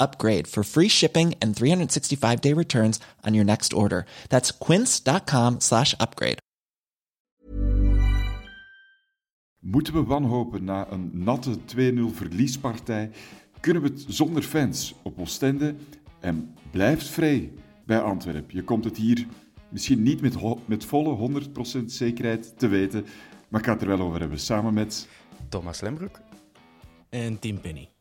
upgrade for free shipping and 365 day returns on your next order. That's quince.com slash upgrade. Moeten we wanhopen na een natte 2-0 verliespartij? Kunnen we het zonder fans op Oostende? En blijft vrij bij Antwerpen. Je komt het hier misschien niet met, met volle 100% zekerheid te weten, maar ik ga het er wel over hebben. Samen met... Thomas Lembroek. En Tim Penny.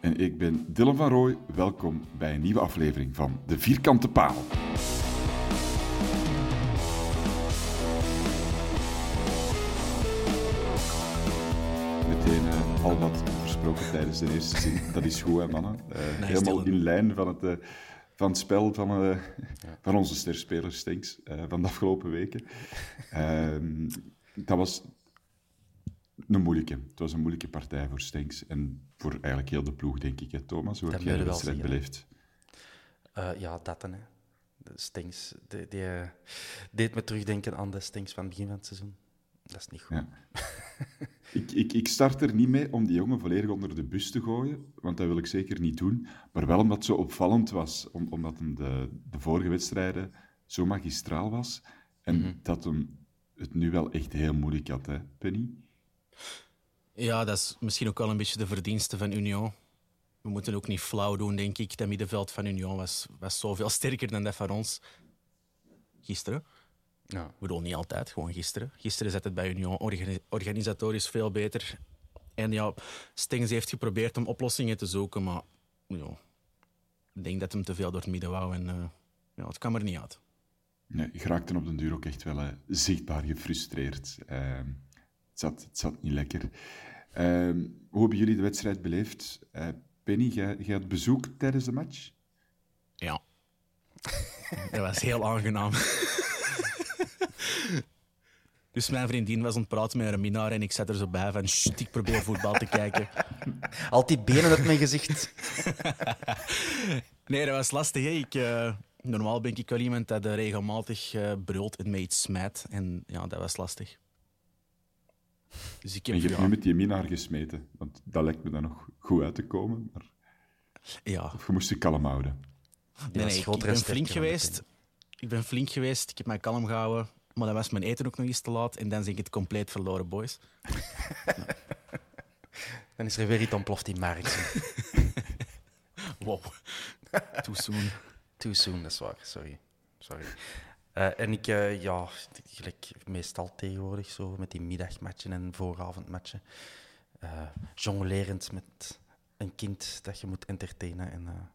En ik ben Dylan van Rooij. Welkom bij een nieuwe aflevering van De Vierkante Paal. Meteen uh, al wat versproken tijdens de eerste zin. Dat is goed, hè, mannen. Uh, helemaal in lijn van het... Uh, van het spel van, ja. van onze sterspeler Stinks van de afgelopen weken. Uh, dat was een moeilijke. Het was een moeilijke partij voor Stinks en voor eigenlijk heel de ploeg, denk ik. Hè, Thomas, hoe heb jij de wedstrijd beleefd? Uh, ja, dat dan. Hè. De Stinks, die, die deed me terugdenken aan de Stinks van het begin van het seizoen. Dat is niet goed. Ja. ik, ik, ik start er niet mee om die jongen volledig onder de bus te gooien, want dat wil ik zeker niet doen. Maar wel omdat het zo opvallend was, om, omdat hem de, de vorige wedstrijden zo magistraal was. En mm -hmm. dat hem het nu wel echt heel moeilijk had, hè, Penny? Ja, dat is misschien ook wel een beetje de verdienste van Union. We moeten ook niet flauw doen, denk ik. Dat middenveld van Union was, was zoveel sterker dan dat van ons. Gisteren. Ja. Ik bedoel, niet altijd, gewoon gisteren. Gisteren zat het bij Union organi organisatorisch veel beter. En ja, Stengs heeft geprobeerd om oplossingen te zoeken, maar ja, ik denk dat hem te veel door het midden wou en uh, ja, het kwam er niet uit. Nee, je raakte op den duur ook echt wel uh, zichtbaar gefrustreerd. Uh, het, zat, het zat niet lekker. hoe hebben jullie de wedstrijd beleefd? Penny, jij, jij had bezoek tijdens de match? Ja. dat was heel aangenaam. Dus mijn vriendin was aan het praten met haar minnaar en ik zat er zo bij van, shit, ik probeer voetbal te kijken. Altijd benen uit mijn gezicht. nee, dat was lastig. Hè. Ik, uh, normaal ben ik wel iemand dat uh, regelmatig uh, brult en mij iets smijt. En ja, dat was lastig. Dus ik heb, en je hebt nu met die minnaar gesmeten. Want dat lijkt me dan nog goed uit te komen. Maar... Ja. Of je moest je kalm houden. Nee, nee ik, ik ben flink geweest. Ik ben flink geweest. Ik heb mij kalm gehouden. Maar dan was mijn eten ook nog eens te laat. En dan zeg ik het compleet verloren, boys. Dan is er weer iets ontploft in markt. wow. Too soon. Too soon, dat is waar. Sorry. Sorry. Uh, en ik, uh, ja, gelijk meestal tegenwoordig zo met die middagmatchen en vooravondmatchen. Uh, jonglerend met een kind dat je moet entertainen en,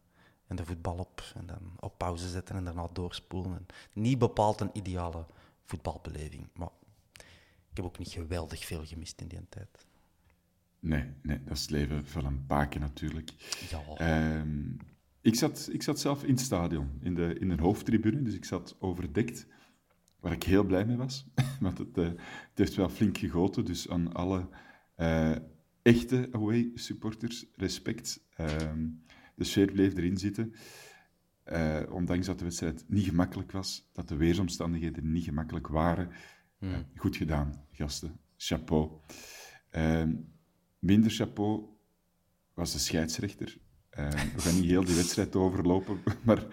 en de voetbal op. En dan op pauze zetten en daarna doorspoelen. En niet bepaald een ideale voetbalbeleving. Maar ik heb ook niet geweldig veel gemist in die tijd. Nee, nee dat is het leven van een paken natuurlijk. Ja. Um, ik, zat, ik zat zelf in het stadion, in de, in de hoofdtribune, dus ik zat overdekt, waar ik heel blij mee was. Want het, uh, het heeft wel flink gegoten, dus aan alle uh, echte away supporters respect. Um, de sfeer bleef erin zitten. Uh, ondanks dat de wedstrijd niet gemakkelijk was, dat de weersomstandigheden niet gemakkelijk waren. Uh, goed gedaan, gasten. Chapeau. Uh, minder chapeau was de scheidsrechter. We gaan niet heel die wedstrijd overlopen, maar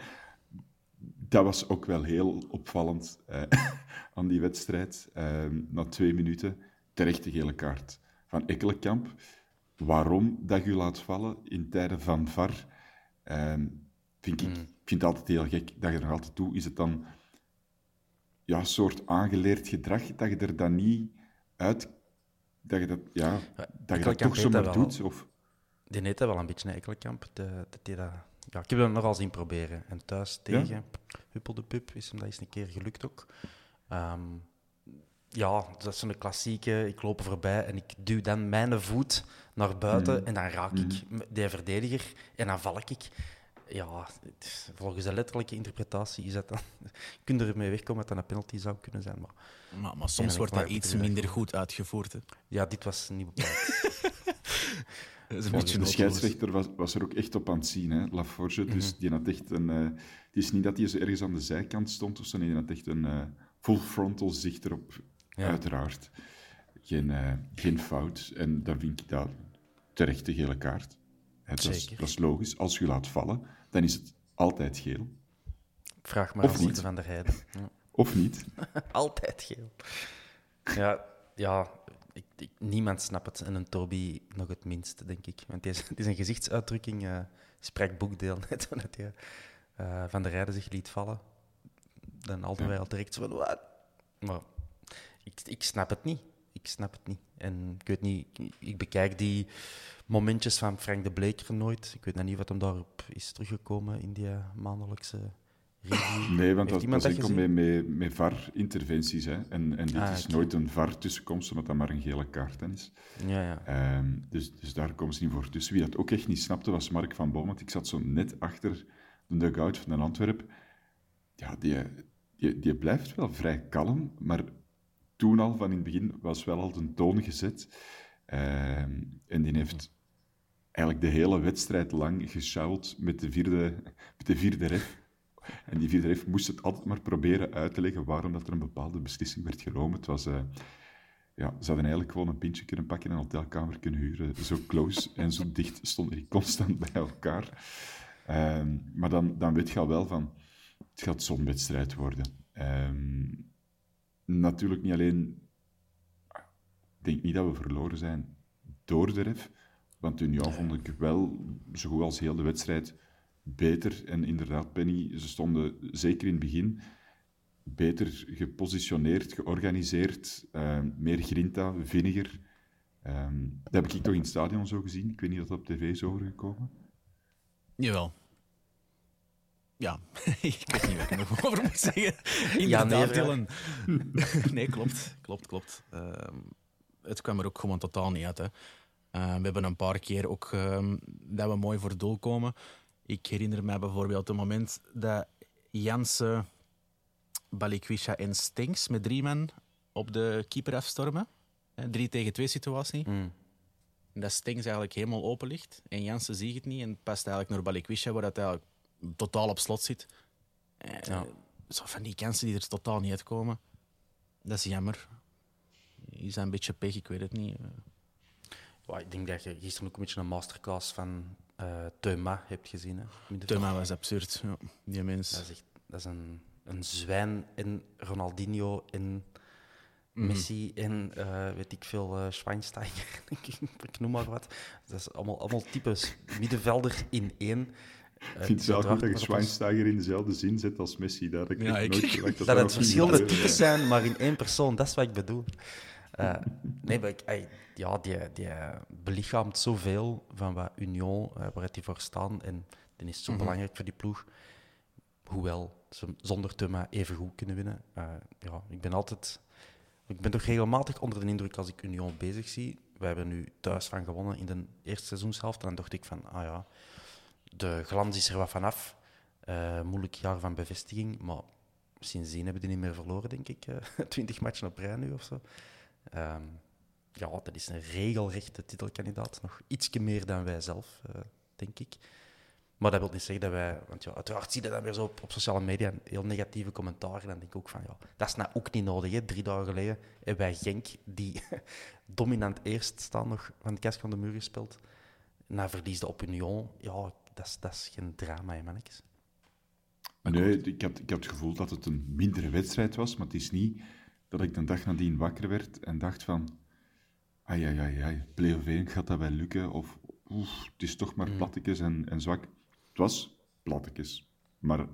dat was ook wel heel opvallend aan die wedstrijd. Ehm, na twee minuten terecht de gele kaart van Ekkelenkamp. Waarom dat je laat vallen in tijden van VAR, ehm, vind ik, mm. vind het altijd heel gek dat je er altijd toe. Is het dan ja, een soort aangeleerd gedrag dat je er dan niet uit... Dat je dat, ja, dat je dat toch zomaar doet? Of... Die neemt wel een beetje, een Ekkelenkamp. De, de, de, ja, ik heb hem nogal zien proberen. En thuis tegen ja? Huppel de Pup is hem dat eens een keer gelukt ook. Ehm, ja, dat is zo'n klassieke. Ik loop voorbij en ik duw dan mijn voet naar buiten mm. en dan raak ik mm. de verdediger en dan val ik. Ja, volgens de letterlijke interpretatie is dat dan... kun je ermee wegkomen dat dat een penalty zou kunnen zijn. Maar, maar, maar soms wordt dat iets minder goed uitgevoerd. Hè? Ja, dit was niet bepaald. de scheidsrechter was, was, er ook echt op aan het zien, hè, Laforge. Dus mhm. die had echt een... Uh, het is niet dat hij zo ergens aan de zijkant stond of zo. Nee, die had echt een uh, full frontal zicht erop Uiteraard. Geen, uh, geen fout. En dan vind ik dat terecht de gele kaart. dat, is, logisch. Als je laat vallen, dan is het altijd geel. Vraag maar of niet. van der Heijden. Ja. Of niet. altijd geel. Ja, ja ik, ik, niemand snapt het. En een Toby nog het minst, denk ik. Want het is, het is een gezichtsuitdrukking. Uh, sprak boekdeel net toen hij uh, Van der Rijden zich liet vallen. Dan hadden wij al direct zo van... Wat? Maar ik, ik snap het niet. Ik snap het niet. En ik weet niet, ik bekijk die momentjes van Frank de Bleker nooit. Ik weet nog niet wat hem daarop is teruggekomen in die maandelijkse review. Nee, want dat, dat is enkel met, met, met VAR-interventies. En, en dit ah, is nooit een VAR-tussenkomst, omdat dat maar een gele kaart is. Ja, ja. Ehm, dus, dus daar komen ze niet voor tussen. Wie dat ook echt niet snapte, was Mark van Boom, want ik zat zo net achter de dugout van de Antwerp. Ja, die, die, die blijft wel vrij kalm, maar toen al, van in het begin, was wel al een toon gezet. Ehm, en die heeft eigenlijk de hele wedstrijd lang gesjouwd met de vierde, met de vierde ref. En die ref moest het altijd maar proberen uit te leggen waarom dat er een bepaalde beslissing werd genomen. Het was... Uh, ja, ze hadden eigenlijk gewoon een pintje kunnen pakken en een hotelkamer kunnen huren. Zo close en zo dicht stonden die constant bij elkaar. Ehm, maar dan, dan weet je al wel van, het gaat zo'n wedstrijd worden. Um, natuurlijk niet alleen... Ik denk niet dat we verloren zijn door de ref. Want Union vond ik wel, zo goed als heel de wedstrijd, beter. En inderdaad, Penny, ze stonden zeker in het begin beter gepositioneerd, georganiseerd, uh, meer grinta, vinniger. Um, dat heb ik toch in het stadion zo gezien. Ik weet niet of dat op tv is overgekomen. Jawel. Ja, ik weet niet wat ik nog over moet zeggen. Inderdaad, ja, nee, nee, klopt. Klopt, klopt. Uh, het kwam er ook gewoon totaal niet uit. Hè. Uh, we hebben een paar keer ook uh, dat we mooi voor het doel komen. Ik herinner me bijvoorbeeld het moment dat Jansen, Balikwisha en Stinks met drie man op de keeper afstormen. Drie tegen twee situatie. Mm. Dat Stinks eigenlijk helemaal open ligt. En Jansen ziet het niet en past eigenlijk naar Balikwisha, waar dat eigenlijk totaal op slot zit. Eh, ja. Zo van die kansen die er totaal niet uitkomen. Dat is jammer. Is dat een beetje pech? Ik weet het niet. ik denk dat je gisteren ook een beetje een masterclass van uh, Teuma hebt gezien. Hè, Teuma was absurd, ja. die mens. Dat is, echt, dat is een, een zwijn in Ronaldinho in mhm. Messi en uh, weet ik veel, uh, Schweinsteiger, ik noem maar wat. Dat is allemaal, allemaal types middenvelder in één. Ik vind het wel goed dat je Schweinsteiger in dezelfde zin zet als Messi. Dat, ik ja, ik, nooit dat, dat het verschillende types zijn, maar in één persoon. Dat is wat ik bedoel. Uh, nee, maar ik, ja, die, die belichaamt zoveel van wat Union, uh, waar die voor staan. En die is zo mhm. belangrijk voor die ploeg. Hoewel ze zonder Thuma even goed kunnen winnen. Uh, ja, ik ben altijd... Ik ben toch regelmatig onder de indruk als ik Union bezig zie. We hebben nu thuis van gewonnen in de eerste seizoenshelft. En dan dacht ik van, ah ja, de glans is er wat vanaf. Uh, moeilijk jaar van bevestiging, maar sindsdien hebben die niet meer verloren, denk ik. Twintig matchen op rij nu of zo. Ehm, ja, dat is een regelrechte titelkandidaat. Nog ietsje meer dan wij zelf, uh, denk ik. Maar dat wil niet zeggen dat wij... Want ja, uiteraard zie je dan weer zo op, op sociale media heel negatieve commentaren. En dan denk ik ook van, ja, dat is nou ook niet nodig. Hè. Drie dagen geleden hebben wij Genk, die dominant eerst staan, nog van de kast van de muur gespeeld. Na verliesde op Union. Ja, dat is, dat is geen drama, hè, mannetjes. Nee, ik had, ik had het gevoel dat het een mindere wedstrijd was, maar het is niet dat ik de dag nadien wakker werd en dacht van... Ai, ai, ai, ai, play-off 1, gaat dat wel lukken? Of, oef, het is toch maar plattekes en, en zwak. Het was plattekes, maar...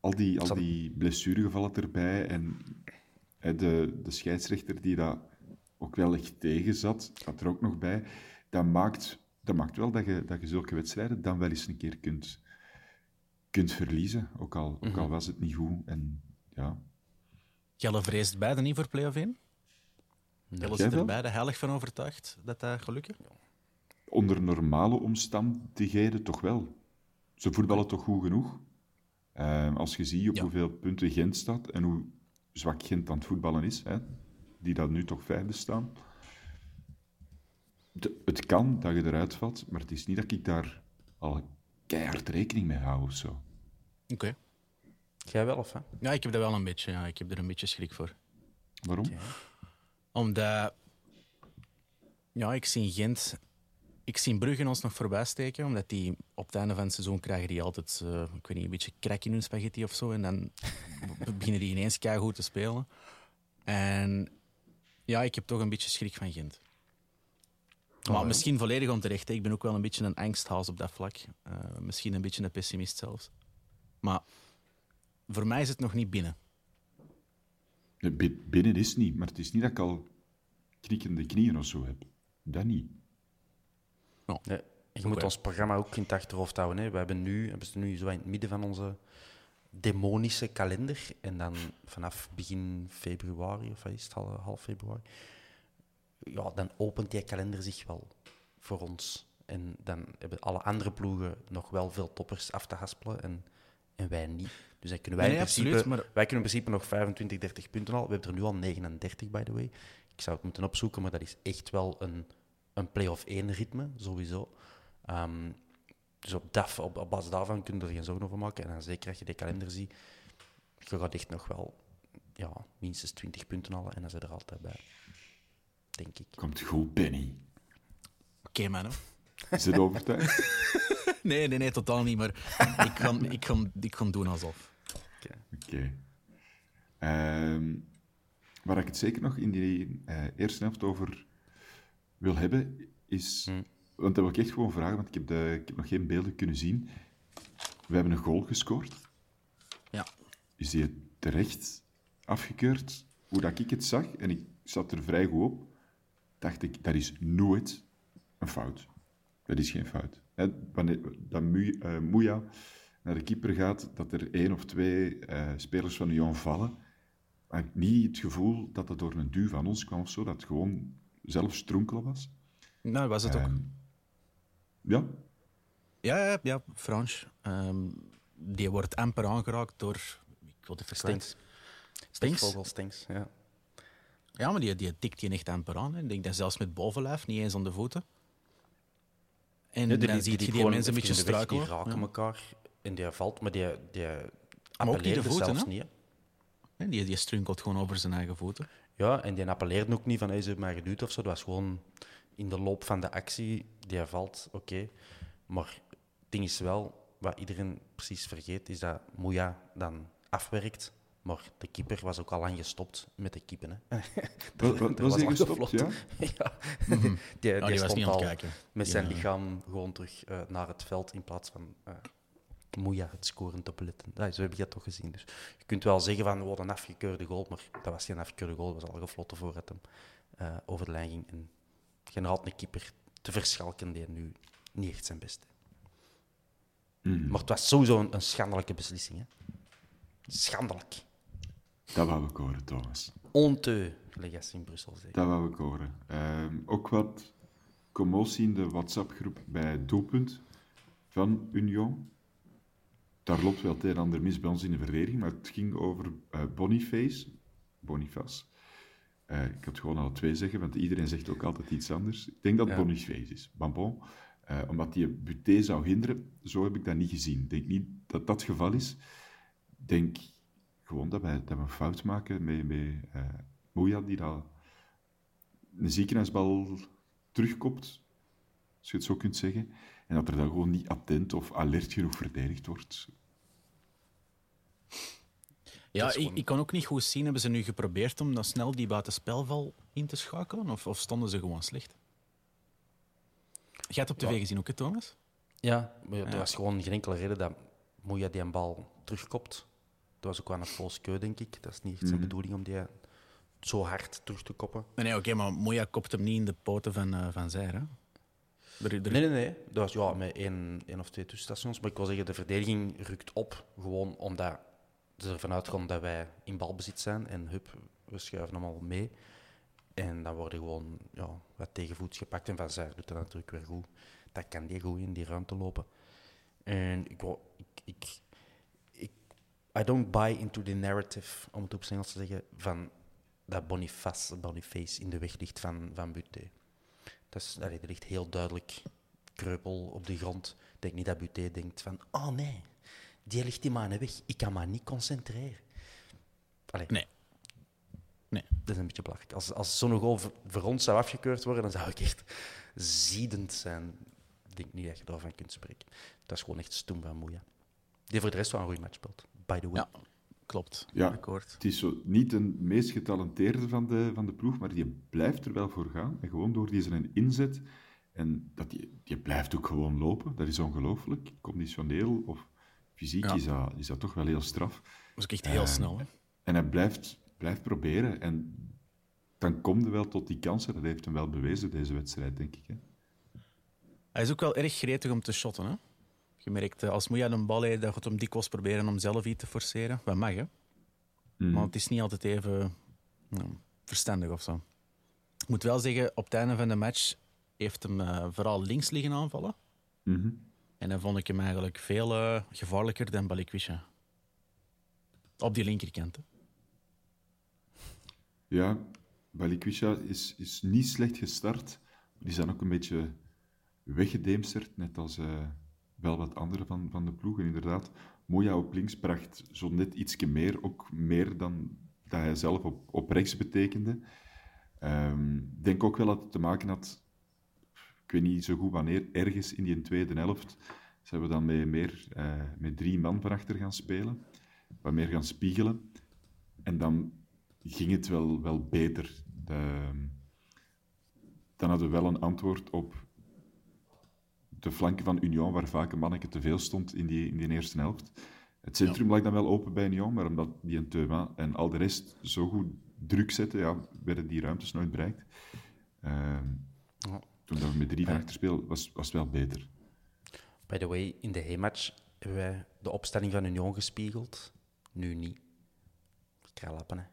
Al die, al die blessuregevallen erbij en hè, de, de scheidsrechter die dat ook wel echt tegen zat, zat er ook nog bij. Dat maakt, dat maakt wel dat je, dat je zulke wedstrijden dan wel eens een keer kunt, kunt verliezen. Ook al, ook al was het niet goed. En ja, Jelle vreest beide niet voor play-off 1? Jelle zit er beide heilig van overtuigd dat dat gaat lukken? onder normale omstandigheden toch wel. Ze voetballen toch goed genoeg. Eh, als je ziet op Ja. hoeveel punten Gent staat en hoe zwak Gent aan het voetballen is, hè, die dat nu toch vijfde staan. De- het kan dat je eruit valt, maar het is niet dat ik daar al keihard rekening mee hou of zo. Oké. Jij wel, of hè? Ja, ik heb dat wel een beetje. Ja. Ik heb er een beetje schrik voor. Waarom? Omdat... Ja, ik zie Gent... Ik zie Brugge ons nog voorbij steken, omdat die op het einde van het seizoen krijgen die altijd, eh, ik weet niet, een beetje krek in hun spaghetti of zo. En dan beginnen die ineens goed te spelen. En ja, ik heb toch een beetje schrik van Gent. Maar misschien volledig onterecht. hè. Ik ben ook wel een beetje een angsthaas op dat vlak. Eh, misschien een beetje een pessimist zelfs. Maar voor mij is het nog niet binnen. Binnen is het niet, maar het is niet dat ik al knikkende knieën of zo heb. Dat niet. Nee, je moet ons programma ook in het achterhoofd houden. Hè. We hebben nu, hebben ze nu zo in het midden van onze demonische kalender. En dan vanaf begin februari, of wat is het, half, half februari, ja, dan opent die kalender zich wel voor ons. En dan hebben alle andere ploegen nog wel veel toppers af te haspelen en, en wij niet. Dus dan kunnen wij, Nee, in principe, absoluut, maar- wij kunnen in principe nog 25, 30 punten al. We hebben er nu al 39, by the way. Ik zou het moeten opzoeken, maar dat is echt wel een, een play-off 1 ritme, sowieso. Ehm, dus op, dat, op, op basis daarvan kun je er geen zorgen over maken. En dan zeker als je de kalender ziet, je gaat echt nog wel ja, minstens 20 punten halen en dan zijn er altijd bij. Denk ik. Komt goed, Benny. Oké, man. Is het overtuigd? Nee, nee, nee, totaal niet. Maar ik kan, ik kan, ik kan doen alsof. Oké. Ehm, waar ik het zeker nog in die eh, eerste helft over wil hebben, is... Want dat wil ik echt gewoon vragen, want ik heb, de, ik heb nog geen beelden kunnen zien. We hebben een goal gescoord. Ja. Is die terecht afgekeurd? Hoe dat ik het zag, en ik zat er vrij goed op, dacht ik, dat is nooit een fout. Dat is geen fout. Hè, wanneer dat Mu- eh, naar de keeper gaat, dat er één of twee eh, spelers van Lyon vallen, ik heb niet het gevoel dat dat door een duw van ons kwam of zo, dat het gewoon zelf stronkelen was. Nou, was het ook. Ehm, ja, Ja, ja, ja Frans. Ehm, die wordt amper aangeraakt door... Ik wil even kwijt. Stinks. Stinks? Ja. Ja, maar die, die tikt je echt amper aan. hè. Ik denk dat zelfs met bovenlijf, niet eens aan de voeten. En dan zie je die mensen een beetje struikelen. Die raken Ja. elkaar en die valt, maar die, die ook niet de appelleerde voeten, zelfs niet. Nee, Die, die strunkelt gewoon over zijn eigen voeten. Ja, en die appelleerde ook niet van hey, ze hebben mij geduwd of zo. Dat was gewoon in de loop van de actie, die valt, oké. Maar het ding is wel, wat iedereen precies vergeet, is dat Moeja dan afwerkt. Maar de keeper was ook al lang gestopt met de keeper. Hè. Wa- wa- was hij al gestopt, gefloten. ja? die, die, Oh, die was stond niet aan het al kijken. met zijn eh, lichaam gewoon terug eh, naar het veld in plaats van uh, Moeja het scoren te beletten. Ja, zo heb je dat toch gezien. Dus je kunt wel zeggen van wat een afgekeurde goal, maar dat was geen afgekeurde goal. Dat was al gefloten voor het hem eh, over de lijn ging. En generaal een keeper te verschalken die nu niet echt zijn beste. Maar het was sowieso een, een schandelijke beslissing. Hè? Schandelijk. Dat wou ik horen, Thomas. Gelijk ze in Brussel zeggen. Dat wou ik horen. Ehm, ook wat commotie in de WhatsApp-groep bij Doelpunt van Union. Daar loopt wel het een en ander mis bij ons in de verdediging, maar het ging over eh, Boniface. Boniface. Eh, ik had gewoon al twee zeggen, want iedereen zegt ook altijd iets anders. Ik denk dat het Boniface is. Bambon. Uh, omdat die Buté zou hinderen, zo heb ik dat niet gezien. Ik denk niet dat dat het geval is. Ik denk gewoon dat wij, dat we een fout maken met, met uh, Moeja, die dat een ziekenhuisbal terugkopt, als je het zo kunt zeggen. En dat er dan gewoon niet attent of alert genoeg verdedigd wordt. Ja, ik, ik, kan ook niet goed zien. Hebben ze nu geprobeerd om dan snel die buitenspelval in te schakelen? Of, of stonden ze gewoon slecht? Jij hebt op tv gezien ook, Thomas? Ja, maar er was gewoon geen enkele reden dat Moeja die een bal terugkopt. Dat was ook wel een false keu, denk ik. Dat is niet zijn mhm. bedoeling om die zo hard terug te koppen. Nee, nee oké, maar Moeja kopt hem niet in de poten van, uh, van Zijr, hè? Nee, nee, nee. Dat was ja, met één, één of twee tussenstations. Maar ik wil zeggen, de verdediging rukt op. Gewoon omdat ze ervan uitgaan dat wij in balbezit zijn. En hup, we schuiven hem al mee. En dan worden gewoon ja, wat tegenvoets gepakt. En Van Zijr doet dat natuurlijk weer goed. Dat kan die goed in die ruimte lopen. En ik, ik, ik, ik I don't buy into the narrative, om het op zijn Engels te zeggen, van dat Boniface, Boniface in de weg ligt van, van Buté. Dat is, allee, er ligt heel duidelijk kreupel op de grond. Ik denk niet dat Buté denkt van, oh nee, die ligt in mijn weg. Ik kan me niet concentreren. Allee. Nee. Nee. Dat is een beetje belachelijk. Als, als zo'n goal voor ons zou afgekeurd worden, dan zou ik echt ziedend zijn. Ik denk niet dat je daarvan kunt spreken. Dat is gewoon echt stoem van Moeja. Die voor de rest wel een goede match speelt, by the way. Ja, klopt. Ja, akkoord. Het is zo niet de meest getalenteerde van de, van de ploeg, maar die blijft er wel voor gaan. En gewoon door die zijn inzet. En dat die, die blijft ook gewoon lopen. Dat is ongelooflijk. Conditioneel of fysiek is, dat, is dat toch wel heel straf. Dat is echt heel snel. Hè? En hij blijft blijf proberen. En dan komt er wel tot die kansen. Dat heeft hem wel bewezen, deze wedstrijd, denk ik. Hè. Hij is ook wel erg gretig om te shotten. Hè? Je merkt, eh, als Moeja een bal heeft, dat gaat hem dikwijls proberen om zelf iets te forceren. Wat mag, hè? Mm. Maar het is niet altijd even nou, verstandig of zo. Ik moet wel zeggen, op het einde van de match heeft hem uh, vooral links liggen aanvallen. Mm En dan vond ik hem eigenlijk veel uh, gevaarlijker dan Balikwisha. Op die linkerkant. Hè. Ja, Balikwisha is, is niet slecht gestart. Die zijn ook een beetje weggedeemsterd, net als uh, wel wat andere van, van de ploegen. Inderdaad, Moja op links bracht zo net ietsje meer, ook meer dan dat hij zelf op, op rechts betekende. Ehm, ik denk ook wel dat het te maken had, ik weet niet zo goed wanneer, ergens in die tweede helft zijn we dan met, meer, uh, met drie man van achter gaan spelen, wat meer gaan spiegelen. En dan ging het wel, wel beter. De, dan hadden we wel een antwoord op de flanken van Union, waar vaak een manneke te veel stond in die, in die eerste helft. Het centrum lag dan wel open bij Union, maar omdat die en Teuma en al de rest zo goed druk zetten, ja, werden die ruimtes nooit bereikt. Uh, Toen dat we met drie van achter spelen, was, was het wel beter. By the way, in de heenmatch hebben wij de opstelling van Union gespiegeld. Nu niet. Kralappen, hè.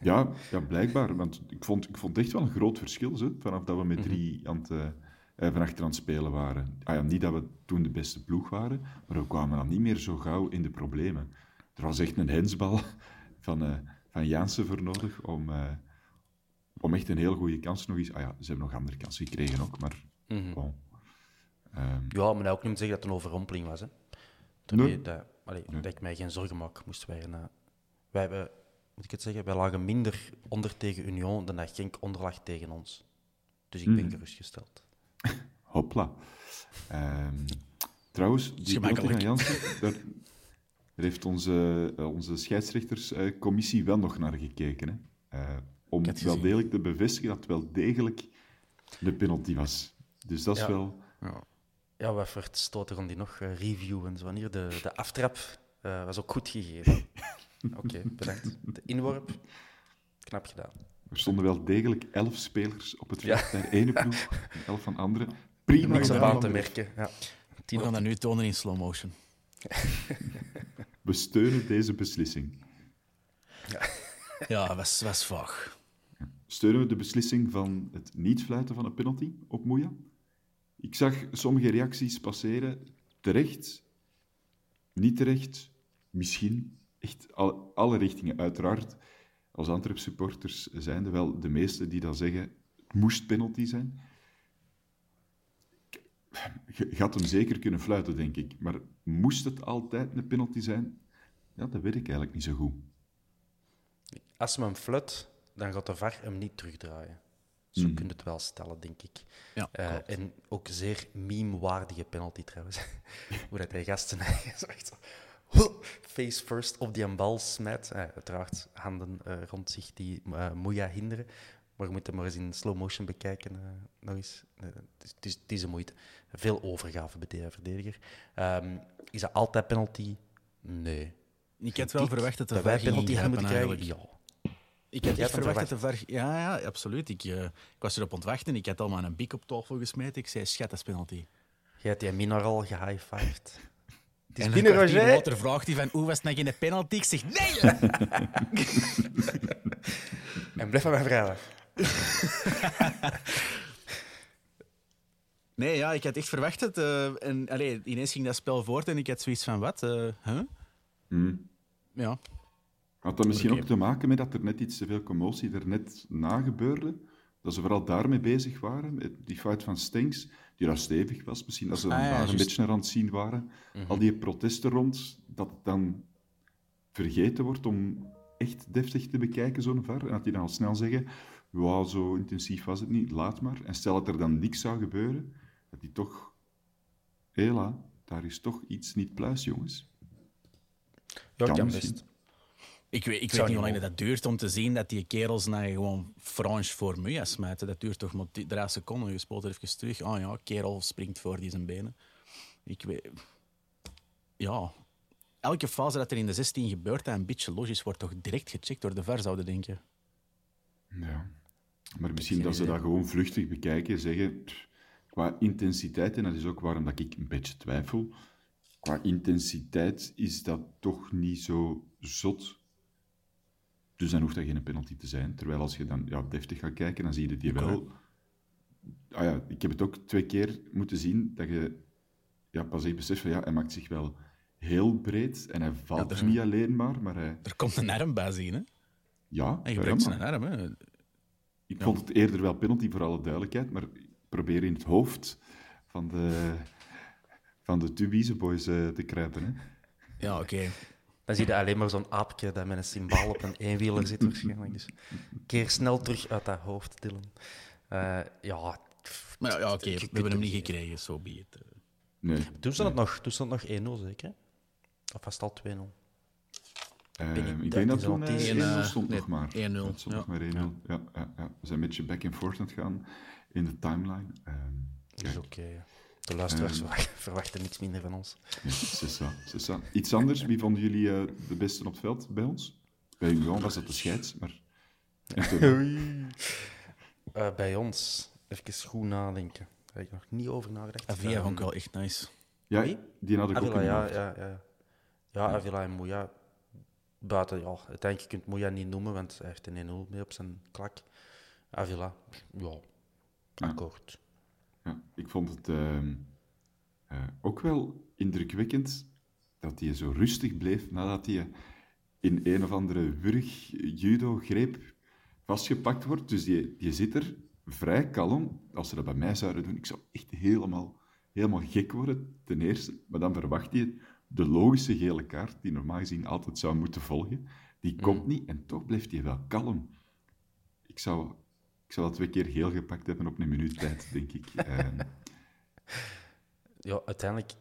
Ja, ja, blijkbaar. Want ik vond, ik vond echt wel een groot verschil, hè, vanaf dat we met mhm. drie aan het, uh, van achter aan het spelen waren. Ah, ja, niet dat we toen de beste ploeg waren, maar we kwamen dan niet meer zo gauw in de problemen. Er was echt een hensbal van, uh, van Jansen voor nodig om, uh, om echt een heel goede kans nog eens... Ah ja, ze hebben nog andere kansen gekregen ook, maar... Mm bon. um, ja, maar ook niet zeggen dat het een overrompeling was. Hè. Nee. Dat, allee, nee. dat ik mij geen zorgen maak, moesten wij... Uh, wij hebben moet ik het zeggen, wij lagen minder onder tegen Union dan dat Genk onderlag tegen ons. Dus ik ben hmm. gerustgesteld. Hopla. Um, trouwens, die van Jansen, daar, daar, heeft onze, uh, onze scheidsrechterscommissie wel nog naar gekeken. Hè? Uh, om wel degelijk te bevestigen dat het wel degelijk de penalty was. Dus dat is wel... Ja. Ja, wat voor stoten die nog uh, reviewen. Wanneer de, de aftrap was ook goed gegeven. Oké, bedankt. De inworp, knap gedaan. Er stonden wel degelijk elf spelers op het veld ja. bij ene ploeg, elf van andere. Prima Niks aan te merken. Ja. We gaan dat nu tonen in slow motion. We steunen deze beslissing. Ja, ja was, was vaag. Steunen we de beslissing van het niet fluiten van een penalty op Moeja? Ik zag sommige reacties passeren. Terecht, niet terecht, misschien echt alle richtingen. Uiteraard, als Antwerp supporters zijn er wel de meeste die dan zeggen, het moest penalty zijn. Je had hem zeker kunnen fluiten, denk ik. Maar moest het altijd een penalty zijn? Ja, dat weet ik eigenlijk niet zo goed. Als men hem fluit, dan gaat de VAR hem niet terugdraaien. Zo Mhm. kun je het wel stellen, denk ik. Ja, Eh, en ook zeer meme-waardige penalty trouwens. Hoe dat hij gasten zo face first op die bal smijt. Eh, uiteraard handen eh, rond zich die eh Moeja hinderen. Maar je moet hem maar eens in slow motion bekijken. eh, nog eens. Het, is, het, is, een moeite. Veel overgave bij de verdediger. Ehm, is dat altijd penalty? Nee. Ik had wel verwacht dat de dat wij penalty ingrijpen moeten krijgen? eigenlijk. Ja. Ik had echt verwacht dat de VAR... Ja, ja, absoluut. Ik, eh, ik was erop ontwachten. Ik had al maar een bik op tafel gesmeten. Ik zei, schat, dat is penalty. Jij hebt die Minar al gehigh-fived. Het is en binnen, Roger. later vraagt hij van, hoe was het nou geen penalty? Ik zeg, nee! En blijf van mijn vrijdag. nee, ja, ik had echt verwacht het. eh, en allee, ineens ging dat spel voort en ik had zoiets van, wat? eh, huh? Hmm. Ja. Had dat misschien ook te maken met dat er net iets te veel commotie er net na gebeurde? Dat ze vooral daarmee bezig waren, met die fout van Stenks, die daar stevig was. Misschien dat ze dan Ah, ja, daar een beetje naar aan het zien waren. Al die protesten rond, dat het dan vergeten wordt om echt deftig te bekijken, zo'n VAR. En dat die dan al snel zeggen, wow, zo intensief was het niet, laat maar. En stel dat er dan niks zou gebeuren, dat die toch... Hela, daar is toch iets niet pluis, jongens. Ja, Kan best. Ik weet, ik Zou weet niet hoe lang dat duurt om te zien dat die kerels nou gewoon Franche voor Muja smijten. Dat duurt toch maar die- drie seconden. Je speelt er even terug. Ah ja, kerel springt voor die zijn benen. Ik weet... Ja. Elke fase dat er in de 16 gebeurt dat een beetje logisch wordt, toch direct gecheckt door de VAR, zouden denken. Ja. Maar misschien dat ze dat gewoon vluchtig bekijken, zeggen pff, qua intensiteit, en dat is ook waarom dat ik een beetje twijfel, qua intensiteit is dat toch niet zo zot. Dus dan hoeft dat geen penalty te zijn. Terwijl als je dan ja, deftig gaat kijken, dan zie je die wel. Ah ja, ik heb het ook twee keer moeten zien dat je ja, pas echt beseft van ja, hij maakt zich wel heel breed en hij valt Ja, er- niet alleen maar, maar hij... Er komt een arm bij zien, hè? Ja, ja, gebruikt maar- zijn arm, hè? Ik vond het eerder wel penalty, voor alle duidelijkheid, maar ik probeer in het hoofd van de, van de Tubize boys eh, te kruipen. Hè. Ja, oké. Dan zie je alleen maar zo'n aapje dat met een symbool op een eenwieler zit waarschijnlijk. Dus keer snel terug uit dat hoofd, Dylan. Eh, ja, Maar ja, ja, oké, we hebben hem niet gekregen, zo be it. Nee. Toen stond het nog, toen stond het nog 1-0 zeker? Of was het al 2-0? Eh, ben ik- ik dat denk dat toen eh, tien. 1-0 En, eh, stond nee, nog maar. 1-0, Het stond ja. nog maar 1-0. Ja. Ja, ja, We zijn een beetje back and forth aan het gaan in de timeline. Ehm, Dat is oké. ja. De luisteraars Ehm. verwachten- niks minder van ons. ja, c'est ça, c'est ça. Iets anders, wie vonden jullie eh, de beste op het veld bij ons? Bij Union was dat de scheids, maar... Eh, bij ons, even goed nadenken. Daar heb ik nog niet over nagedacht. Ehm, vond ik wel echt nice. ja, die had ik ook Avila, in ja, ja, ja. Ja, Avila en Moeja. Buiten, ja, uiteindelijk je kunt Moeja niet noemen, want hij heeft een 1-0 mee op zijn klak. Avila, ja, akkoord. Ja, ik vond het ehm, eh, ook wel indrukwekkend dat hij zo rustig bleef nadat hij in een of andere wurg judo-greep vastgepakt wordt. Dus die, die zit er vrij kalm. Als ze dat bij mij zouden doen, ik zou echt helemaal, helemaal gek worden, ten eerste. Maar dan verwacht je de logische gele kaart, die normaal gezien altijd zou moeten volgen. Die komt niet en toch blijft hij wel kalm. Ik zou, ik zou dat twee keer geel gepakt hebben op een minuut tijd, denk ik. Ehm, Ja, uiteindelijk,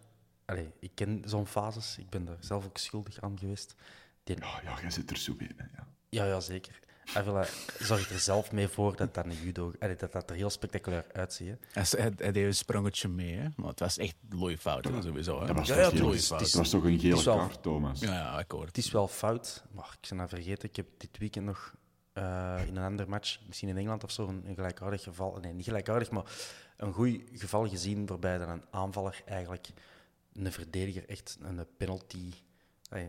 allee, ik ken zo'n fases, ik ben daar zelf ook schuldig aan geweest. Die, Ja, ja, jij zit er zo hè, Ja. ja, ja, zeker. Avila zorgt er zelf mee voor dat dat, een judo, dat, dat er heel spectaculair uitziet. hè. Hij, hij, hij deed een sprongetje mee, hè? maar het was echt looi fout, hè, sowieso. Hè? Dat was, Ja, toch ja, het is- was toch een gele kaart, Thomas? Ja, ja, akkoord. Het is wel fout, maar ik ben dat vergeten. Ik heb dit weekend nog eh, in een ander match, misschien in Engeland of zo, een, een gelijkaardig geval. Nee, niet gelijkaardig, maar een goed geval gezien waarbij dan een aanvaller eigenlijk een verdediger echt een penalty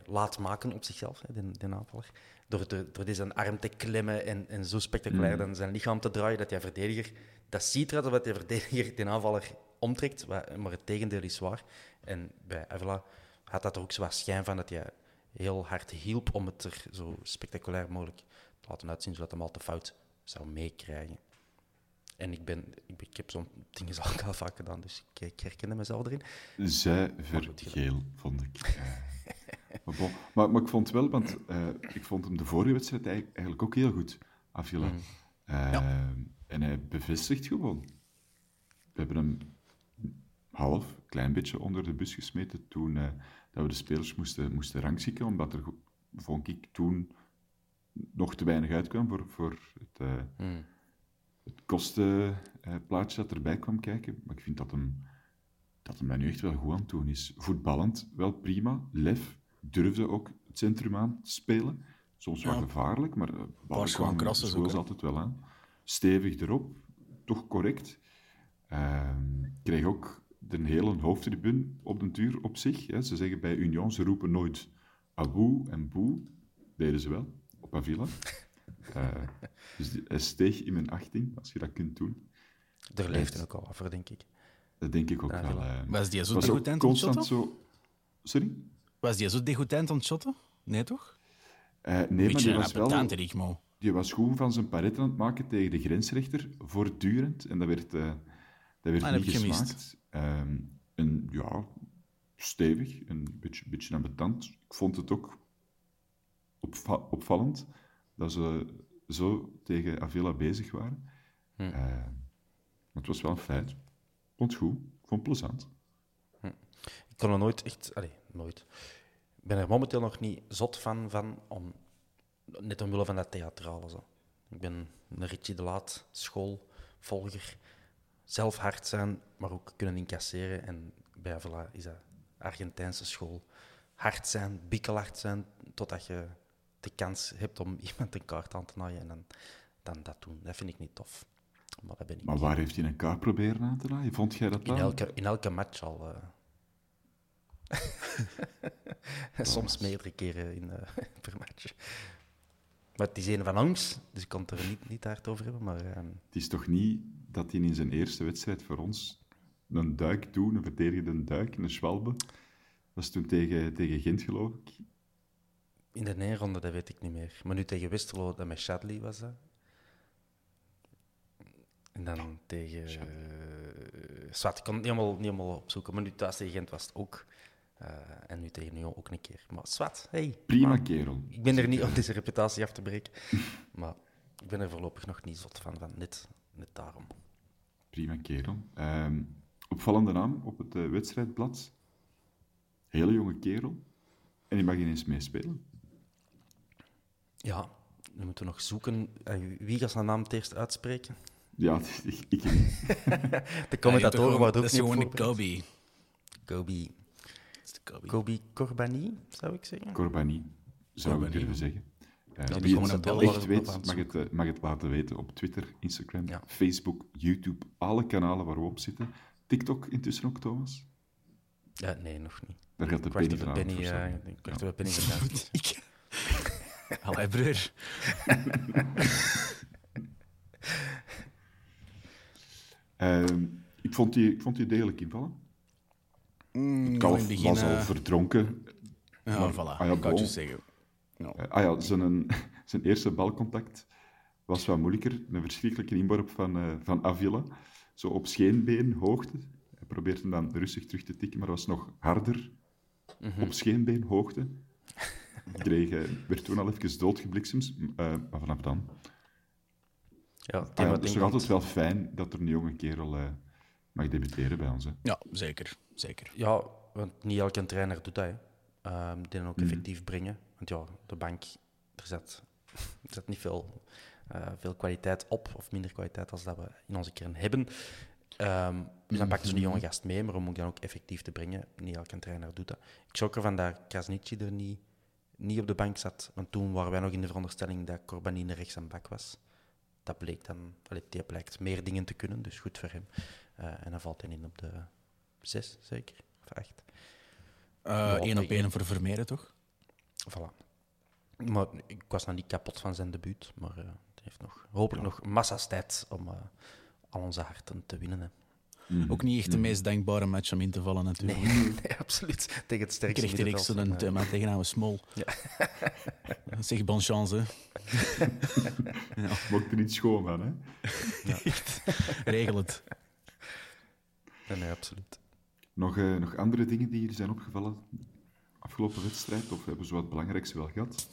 laat maken op zichzelf, hè, de, de aanvaller. Door, de, door deze zijn arm te klemmen en, en zo spectaculair dan zijn lichaam te draaien dat die verdediger dat ziet eruit dat die verdediger de aanvaller omtrekt, maar het tegendeel is waar. En bij Avila had dat er ook zo wat schijn van dat hij heel hard hielp om het er zo spectaculair mogelijk te laten uitzien, zodat hem al te fout zou meekrijgen. En ik, ben, ik, ik heb zo'n dingen al vaak gedaan, dus ik, ik herkende mezelf erin. Zij vergeel, vond ik. Maar, bon, maar, maar, ik vond wel, want uh, ik vond hem de vorige wedstrijd eigenlijk ook heel goed, Avila. Mm. Uh, ja. En hij bevestigt gewoon. We hebben hem half, klein beetje onder de bus gesmeten toen dat we de spelers moesten, moesten rangschikken, omdat er, vond ik, toen nog te weinig uitkwam voor, voor het, mm het kostenplaatje dat erbij kwam kijken. Maar ik vind dat hem, dat hem daar nu echt wel goed aan het doen is. Voetballend wel prima. Lef durfde ook het centrum aan te spelen. Soms wel gevaarlijk, maar uh, ballen kwamen zoals altijd wel aan. Stevig erop, toch correct. Uh, kreeg ook de hele hoofdtribune op de duur op zich. Hè. Ze zeggen bij Union, ze roepen nooit Abu en Boe. Deden ze wel, op Avila. Uh, dus hij steeg in mijn achting, als je dat kunt doen. Er leeft er ook al over, denk ik. Dat denk ik ook wel. Uh, was die zo degoutant constant zo... Sorry? Was die zo degoutant aan het shotten? Nee, toch? Uh, nee, maar die was wel... Die was goed van zijn paret aan het maken tegen de grensrechter, voortdurend. En dat werd, uh, dat werd ah, niet gesmaakt. Um, en ja, stevig, een beetje, beetje ambetant. Ik vond het ook opva opvallend dat ze zo tegen Avila bezig waren. Hm. Uh, het was wel een feit. Ik vond het goed. Ik vond het plezant. Hm. Ik kon er nooit echt... Allee, nooit. Ik ben er momenteel nog niet zot van, van om, net omwille van dat theatrale. Zo. Ik ben een Richie de Laat schoolvolger. Zelf hard zijn, maar ook kunnen incasseren. En bij Avila is dat Argentijnse school. Hard zijn, bikkelhard zijn, totdat je de kans hebt om iemand een kaart aan te naaien en dan, dan dat doen. Dat vind ik niet tof. Maar, dat ben ik maar waar heeft hij een kaart proberen aan te naaien? Vond jij dat in elke, in elke match al. Uh... Soms meerdere keren in, uh, per match. Maar het is een van ons, dus ik kan het er niet, niet hard over hebben. Maar, uh... Het is toch niet dat hij in zijn eerste wedstrijd voor ons een duik doet, een verdedigende duik, een schwalbe. Dat was toen tegen, tegen Gent, geloof ik. In de neerronde, dat weet ik niet meer. Maar nu tegen Westerlo, dat met Shadley was dat. En dan tegen... Uh, Zwart, ik kon het niet helemaal, niet helemaal opzoeken. Maar nu thuis tegen Gent was het ook. Uh, en nu tegen Nyon ook een keer. Maar Swat, hey. Prima kerel. Ik ben er niet om deze reputatie af te breken. maar ik ben er voorlopig nog niet zot van, van net, net daarom. Prima kerel. Um, opvallende naam op het uh, wedstrijdblad. Hele jonge kerel. En die mag ineens meespelen. Ja, we moeten nog zoeken. Eh, wie gaat zijn naam het eerst uitspreken? Ja, ik, ik De commentatoren worden ook niet gewoon Kobe. Kobe. Kobe Corbani, zou ik zeggen. Corbani, zou Corbani. ik durven zeggen. Uh, ja, wie het echt weet, mag het, mag het laten weten op Twitter, Instagram, ja. Facebook, YouTube, alle kanalen waar we op zitten. TikTok intussen ook, Thomas? Ja, nee, nog niet. Daar gaat de Penny van Penny, uh, Ik Penny gedaan. Allee, broer. uh, ik, vond die, ik vond die degelijk invallen. Mm, het kalf begin, was al verdronken. Ja, maar, voilà, ah ja, kan je zeggen. No. Ah ja, zijn, zijn eerste balcontact was wat moeilijker. Een verschrikkelijke inborp van, uh, van Avila. Zo op scheenbeen hoogte. Hij probeert hem dan rustig terug te tikken, maar was nog harder mm -hmm. op scheenbeen hoogte kreeg, werd toen al even doodgebliksemd, uh, maar vanaf dan... Ja, ah, ja, het is nog altijd wel fijn dat er een jonge kerel mag debuteren bij ons. Hè. Ja, zeker. Zeker. Ja, want niet elke trainer doet dat. Hè. Uh, die dan ook mm. effectief brengen. Want ja, de bank, er zit, er niet veel, uh, veel kwaliteit op, of minder kwaliteit als dat we in onze kern hebben. Um, dus dan pakken ze een jonge gast mee, maar om hem dan ook effectief te brengen, niet elke trainer doet dat. Ik schrok ervan dat Krasnitschi er niet niet op de bank zat. Want toen waren wij nog in de veronderstelling dat Corbanine rechts aan bak was. Dat bleek dan, allee, die blijkt meer dingen te kunnen, dus goed voor hem. Uh, en dan valt hij in op de zes, zeker? Of acht. Eén uh, op één voor Vermeeren, toch? Voilà. Maar ik was nog niet kapot van zijn debuut, maar uh, het heeft nog, hopelijk nog massa's tijd om uh, al onze harten te winnen. Hè. Mhm. Ook niet echt de mhm. meest denkbare match om in te vallen, natuurlijk. Nee, nee absoluut. Tegen het sterkste Kreeg direct zo'n uh, tegen oude smol. Ja. zeg, bon chance, hè. ja. Maak er niet schoon van, hè? Ja. Regel het. Nee, absoluut. Nog, uh, nog andere dingen die jullie zijn opgevallen afgelopen wedstrijd? Of hebben ze wat belangrijkste wel gehad?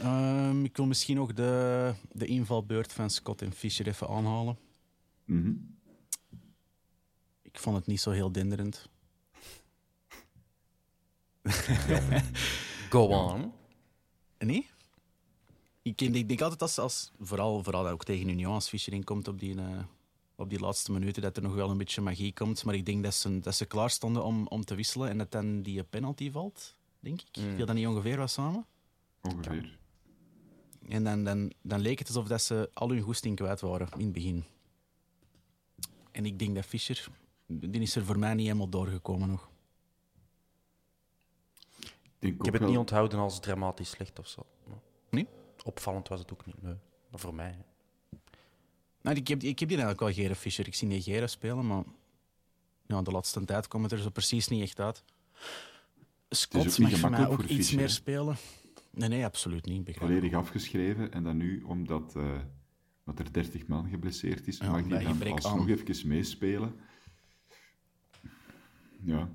Um, ik wil misschien nog de, de invalbeurt van Scott en Fischer even aanhalen. Mm -hmm. Ik vond het niet zo heel denderend. Go on. Nee? Ik, ik denk altijd als, als vooral, vooral ook tegen Union, als Fischer inkomt op die, uh, op die laatste minuten, dat er nog wel een beetje magie komt. Maar ik denk dat ze, dat ze klaar stonden om, om te wisselen en dat dan die penalty valt, denk ik. Mm. Viel dat niet ongeveer wat samen? Ongeveer. En dan, dan, dan leek het alsof dat ze al hun goesting kwijt waren in het begin. En ik denk dat Fischer, die is er voor mij niet helemaal doorgekomen nog. Ik, ik heb het niet onthouden als dramatisch slecht of zo. Nee? Opvallend was het ook niet, nee. Maar voor mij. Nou, ik, heb, ik heb die eigenlijk wel Gere Fischer. Ik zie niet Gere spelen, maar ja, de laatste tijd komt het er zo precies niet echt uit. Scott mag voor mij ook iets Fischer, meer spelen. Nee, nee, absoluut niet. Begrijp Volledig afgeschreven en dan nu, omdat uh, dat er 30 man geblesseerd is, ja, mag hij dan alsnog even meespelen. Ja.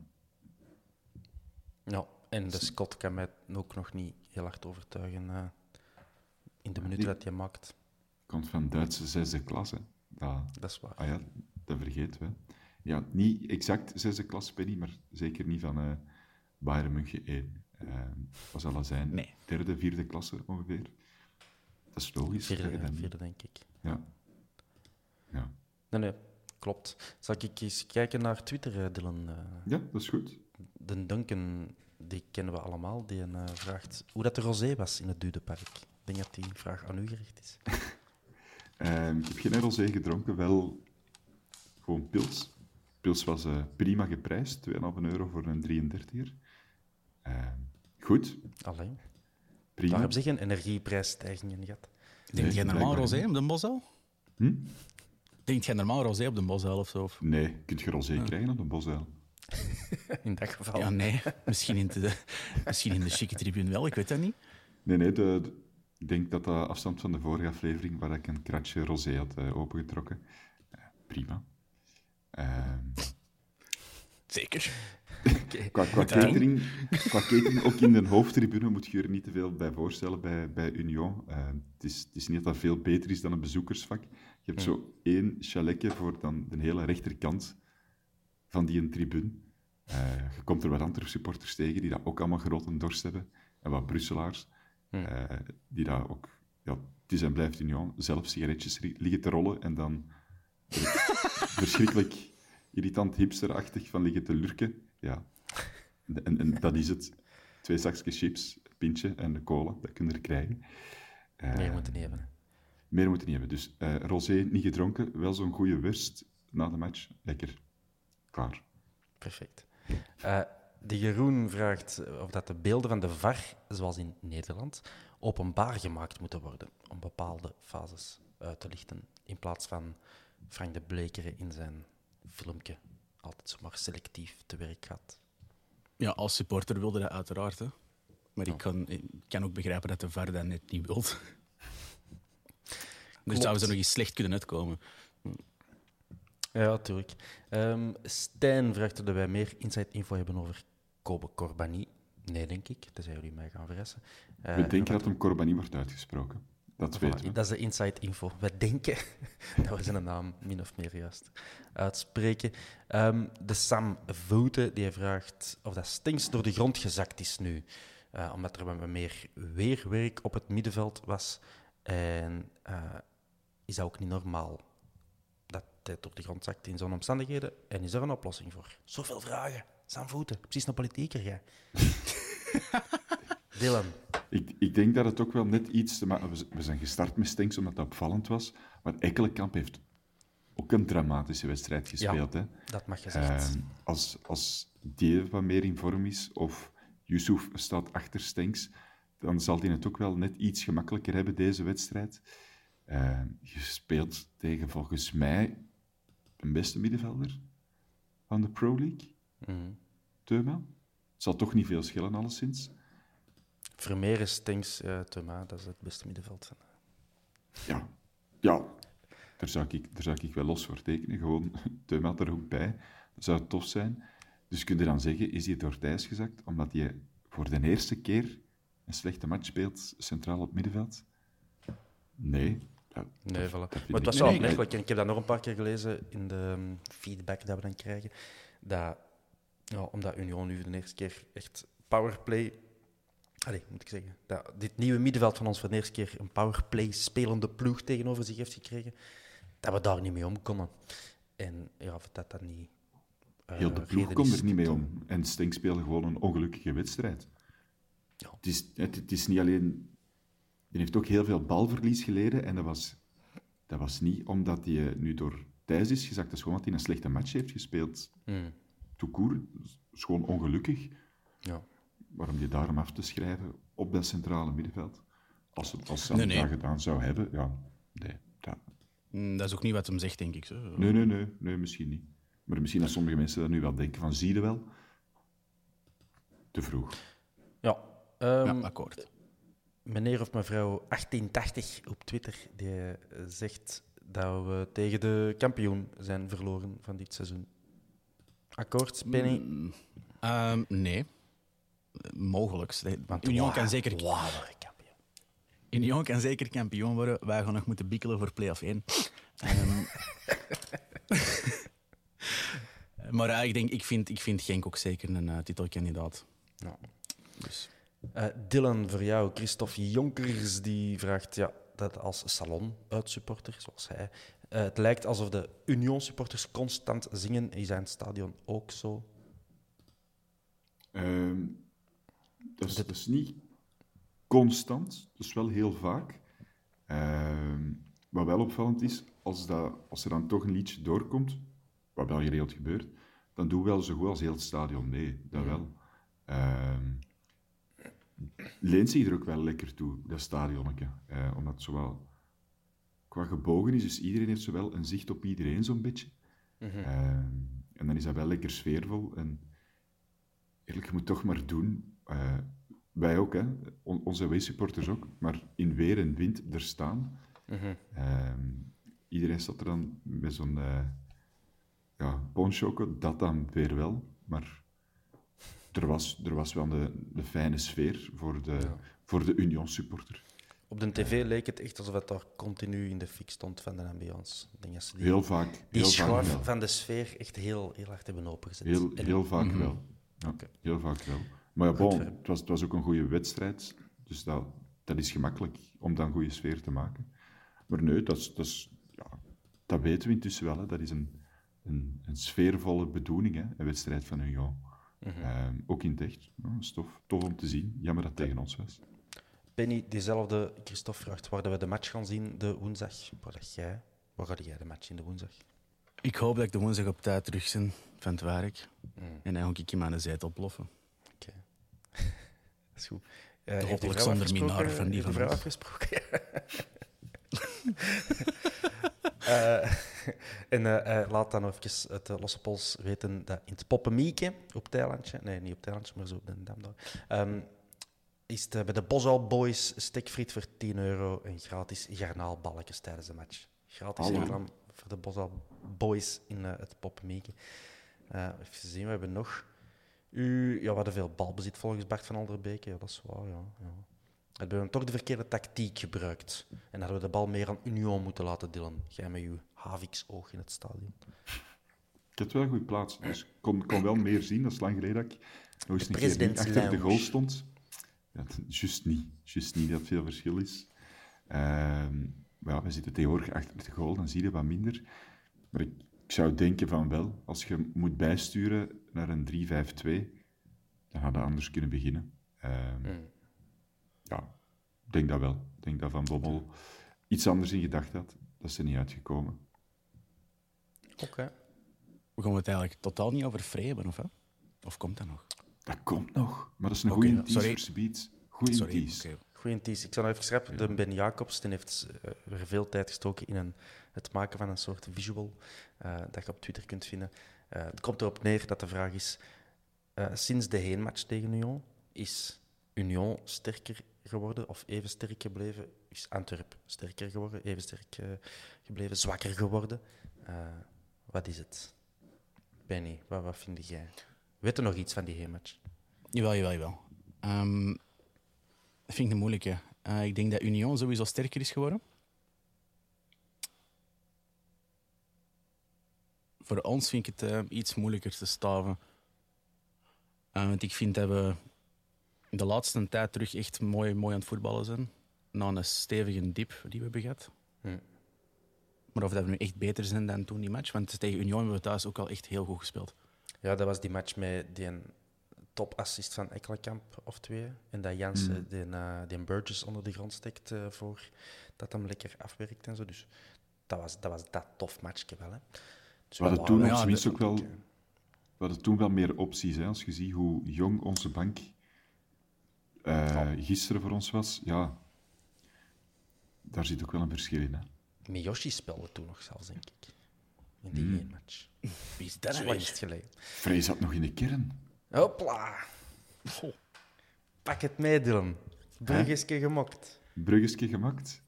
Ja, en de Scott kan mij ook nog niet heel hard overtuigen uh, in de minuten dat hij maakt. Komt van Duitse zesde klasse. Dat, dat is waar. Ah ja, dat vergeten we. Ja, niet exact zesde klasse, Penny, maar zeker niet van uh, Bayern München 1. Uh, wat zal dat zijn? Nee. Derde, vierde klasse ongeveer. Dat is logisch. Vierde, dan... vierde denk ik. Ja. ja. Nee, nee, klopt. Zal ik eens kijken naar Twitter, Dylan? Ja, dat is goed. De Duncan die kennen we allemaal, die vraagt hoe dat de rosé was in het Dudepark. Ik denk dat die vraag aan u gericht is. uh, ik heb geen rosé gedronken, wel gewoon pils. Pils was uh, prima geprijsd, 2,5 euro voor een 33er. Ehm, goed. Alleen. Prima. Daar hebben ze geen energieprijsstijgingen gehad. Denk jij normaal rosé op de Bosel? Hm? Denk jij normaal rosé op de Bosel of zo? Nee, kun je rosé krijgen op de Bosel. in dat geval. Ja, nee. Misschien in de, misschien in de chique tribune wel, ik weet dat niet. Nee, nee. De, ik denk dat de afstand van de vorige aflevering, waar ik een kratje rosé had uh, opengetrokken, uh, prima. Uh, Zeker. Okay. qua, qua, catering, qua catering, ook in de hoofdtribune, moet je er niet te veel bij voorstellen bij, bij Union. het, is, het is niet dat dat veel beter is dan een bezoekersvak. Je hebt zo één chaletje voor dan de hele rechterkant van die een tribune. Uh, je komt er wat andere supporters tegen die dat ook allemaal grote dorst hebben. En wat Brusselaars. Uh, die daar ook, ja, het is en blijft Union, zelf sigaretjes liggen te rollen en dan verschrikkelijk irritant hipsterachtig van liggen te lurken. Ja. En, en dat is het. Twee zakjes chips, pintje en de cola, dat kun je er krijgen. Uh, meer moeten niet hebben. Meer moeten niet hebben. Dus rosé niet gedronken, wel zo'n goede worst na de match. Lekker. Perfect. Uh, de Jeroen vraagt of dat de beelden van de VAR, zoals in Nederland, openbaar gemaakt moeten worden om bepaalde fases uit te lichten. In plaats van Frank de Blekeren in zijn filmpje altijd zomaar selectief te werk gaat. Ja, als supporter wilde dat uiteraard. Hè. Maar ik, kan, ik kan ook begrijpen dat de VAR dat net niet wil. dus zouden ze nog eens slecht kunnen uitkomen. Ja, natuurlijk. Um, Stijn vraagt of wij meer inside info hebben over Kobe Corbani. Nee, denk ik. Tenzij jullie mij gaan verrassen. Uh, we denken dat hem Corbani wordt uitgesproken. Dat weten we. Dat is de inside info. We denken dat we zijn naam min of meer juist uitspreken. Um, de Sam Voeten die vraagt of dat Stinks door de grond gezakt is nu. Uh, omdat er meer weerwerk op het middenveld was. En uh, is dat ook niet normaal? Tijd op de grond zakt in zo'n omstandigheden. En is er een oplossing voor? Zoveel vragen. Sam voeten. Precies een politieker, jij. Dylan. Ik, ik, denk dat het ook wel net iets te maken... We zijn gestart met Stinks omdat dat opvallend was. Maar Ekkelenkamp heeft ook een dramatische wedstrijd gespeeld. Ja, hè? dat mag je zeggen. Uh, als, als die wat meer in vorm is, of Yusuf staat achter Stenks, dan zal hij het ook wel net iets gemakkelijker hebben, deze wedstrijd. Uh, je speelt tegen, volgens mij, een beste middenvelder van de Pro League. Mm. Teuma. Het zal toch niet veel schillen, alleszins. Vermeer is Stinks uh, Teuma, dat is het beste middenveld Ja, ja daar, zou ik, daar zou ik wel los voor tekenen. Gewoon, Teuma er ook bij. Dat zou tof zijn. Dus kun je dan zeggen, is hij door het ijs gezakt omdat hij voor de eerste keer een slechte match speelt centraal op middenveld? Nee. Nee, voilà. Maar het was wel opmerkelijk, ik heb dat nog een paar keer gelezen in de ehm, feedback dat we dan krijgen, dat ja, omdat Union nu de eerste keer echt powerplay Allee, moet ik zeggen, dat dit nieuwe middenveld van ons voor de eerste keer een powerplay spelende ploeg tegenover zich heeft gekregen, dat we daar niet mee om konden. En ja, of dat dat niet. Uh, Heel de ploeg komt er niet mee om. En Stink speelde gewoon een ongelukkige wedstrijd. Ja. Het, is, het, is niet alleen. Hij heeft ook heel veel balverlies geleden. En dat was, dat was niet omdat hij nu door Thijs is gezakt. Dat is gewoon dat hij een slechte match heeft gespeeld. Mm. Toekoer, is gewoon ongelukkig. Ja waarom je daarom af te schrijven op dat centrale middenveld? Als, het, als ze nee, nee. dat gedaan zou hebben, ja, nee. Dat... Mm, dat is ook niet wat hem zegt, denk ik. Zo. Nee, nee, nee, nee, misschien niet. Maar misschien dat sommige mensen dat nu wel denken van, zie je wel? Te vroeg. Ja, um, akkoord. Meneer of mevrouw 1880 op Twitter, die zegt dat we tegen de kampioen zijn verloren van dit seizoen. Akkoord, Penny? Mm, um, nee mogelijk. Want Union kan zeker... Union kan zeker kampioen worden. Wij gaan nog moeten bikkelen voor play-off 1. um, maar uh, ik, denk, ik, vind, ik vind Genk ook zeker een uh, titelkandidaat. Ja. Dus. Uh, Dylan, voor jou, Christophe Jonkers, die vraagt ja, dat als salon-uitsupporter, zoals hij. het lijkt alsof de Union-supporters constant zingen. Is zijn stadion ook zo? Um, dat is, dat is niet constant, dus wel heel vaak. Uh, wat wel opvallend is, als, dat, als er dan toch een liedje doorkomt, wat wel geregeld gebeurt, dan doen we wel zo goed als heel het stadion mee. Dat wel. Uh, leent zich er ook wel lekker toe, dat stadionnetje. Uh, omdat het zowel qua gebogen is, dus iedereen heeft zowel een zicht op iedereen zo'n beetje. Mm en dan is dat wel lekker sfeervol. En eerlijk, je moet toch maar doen uh, wij ook, hè. onze W-supporters ook, maar in weer en wind er staan. Mm iedereen staat er dan met zo'n uh, ja, dat dan weer wel, maar er was, er was wel de, de fijne sfeer voor de, voor de Union-supporter. Op de tv leek het echt alsof het daar continu in de fik stond van de ambiance. Ik denk dat die, heel vaak. Die schorf van de sfeer echt heel, heel hard hebben opengezet. Heel, heel vaak mhm. wel. Ja, Heel vaak wel. Maar ja, bon, het, was, het was ook een goede wedstrijd. Dus dat, dat is gemakkelijk om dan een goede sfeer te maken. Maar nee, dat, is, dat, is, ja, dat weten we intussen wel. Hè. Dat is een, een, een sfeervolle bedoeling, hè, een wedstrijd van Union. Mm -hmm. ook in het echt. tof, tof om te zien. Jammer dat het tegen ons was. Penny, diezelfde Christophe vraagt waar we de match gaan zien de woensdag. Waar, dat jij, waar ga jij de match in de woensdag? Ik hoop dat ik de woensdag op tijd terug ben van het werk. Mm. En dan ga ik in mijn zetel ploffen is goed. Uh, Hopelijk zonder minaar van die van vrouw afgesproken. uh, en uh, laat dan even het Losse Pols weten dat in het Poppenmieke op Thailandje, nee, niet op Thailandje, maar zo op de Dam um, is het bij de Bosal Boys stekfriet voor 10 euro en gratis garnaalballetjes tijdens de match. Gratis reclame voor de Bosal Boys in het Poppenmieke. even zien, we hebben nog u, ja, we hadden veel balbezit volgens Bart van Alderbeke. Ja, dat is waar, ja. ja. Hebben we toch de verkeerde tactiek gebruikt. En hadden we de bal meer aan Union moeten laten dillen. Jij met uw Havix-oog in het stadion. Ik had wel een goede plaats. Dus ik kon, kon wel meer zien. Dat is lang geleden dat ik nog eens een keer achter de goal stond. Ja, just niet. Just niet dat veel verschil is. Uh, maar ja, we zitten tegenwoordig achter de goal, dan zie je wat minder. Maar ik, ik zou denken van wel, als je moet bijsturen naar een 3-5-2, dan had je anders kunnen beginnen. Um, Ja, ik denk dat wel. Ik denk dat Van Bommel iets anders in gedacht had. Dat is er niet uitgekomen. Oké. We gaan het eigenlijk totaal niet over hebben, of, hè? of komt dat nog? Dat komt nog, maar dat is een okay, goede teaser voor Goeie teaser. Goeie teaser. Ik zal nog even schrijven. De Ben Jacobs die heeft uh, veel tijd gestoken in een, het maken van een soort visual uh, dat je op Twitter kunt vinden. Uh, het komt erop neer dat de vraag is: sinds de heenmatch tegen Union is Union sterker geworden of even sterk gebleven? Is Antwerp sterker geworden, even sterk uh, gebleven, zwakker geworden? Wat is het? Benny, wat, wat vind jij? Weet je nog iets van die heenmatch? Jawel, jawel, jawel. Um, dat vind ik een moeilijke. Uh, ik denk dat Union sowieso sterker is geworden. Voor ons vind ik het uh, iets moeilijker te staven. Uh, want ik vind dat we de laatste tijd terug echt mooi, mooi aan het voetballen zijn. Na een stevige dip die we hebben gehad. Hm. Maar of dat we nu echt beter zijn dan toen die match. Want tegen Union hebben we thuis ook al echt heel goed gespeeld. Ja, dat was die match met die topassist van Ekkelenkamp of twee. En dat Jansen mm. die, uh, die Burgess onder de grond steekt uh, voor dat hem lekker afwerkt en zo. Dus dat was dat, was dat tof matchje wel. Hè. Dus we hadden toen ook wel... We hadden toen wel meer opties, hè, als je ziet hoe jong onze bank uh, gisteren voor ons was. Ja, daar zit ook wel een verschil in. Hè. Miyoshi speelde toen nog zelfs, denk ik. In die mm. match. Wie is dat nou geleden. Vrij zat nog in de kern. Hopla. Pak het mee, Dylan. Bruggeske gemokt. Bruggeske gemokt.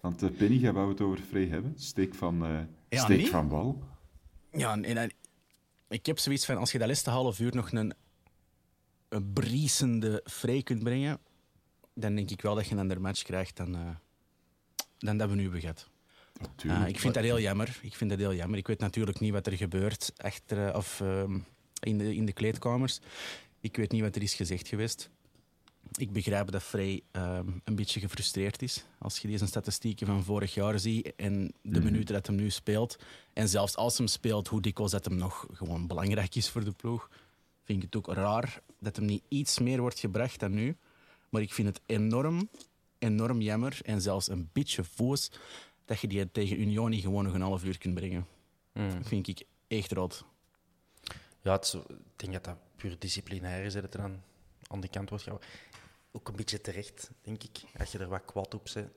Want uh, Penny, jij wou het over Vrij hebben. Steek van, uh, ja, steek van wal. Ja, en, ik heb zoiets van, als je dat laatste half uur nog een, een briesende Vrij kunt brengen, dan denk ik wel dat je een ander match krijgt dan, uh, dan dat we nu hebben gehad. Uh, ik vind dat heel jammer. Ik vind dat heel jammer. Ik weet natuurlijk niet wat er gebeurt achter, of, uh, in, de, in de kleedkamers. Ik weet niet wat er is gezegd geweest. Ik begrijp dat Frey ehm, een beetje gefrustreerd is. Als je deze statistieken van vorig jaar ziet en de mhm. minuten dat hem nu speelt. En zelfs als hem speelt, hoe dikwijls dat hem nog gewoon belangrijk is voor de ploeg. Vind ik het ook raar dat hem niet iets meer wordt gebracht dan nu. Maar ik vind het enorm, enorm jammer en zelfs een beetje voos dat je die tegen Union niet gewoon nog een half uur kunt brengen. Mm. Dat vind ik echt rood. Ja, het ik denk dat dat puur disciplinair is, dat er aan, aan de kant wordt gehouden. Ook een beetje terecht, denk ik, als je er wat kwad op zet.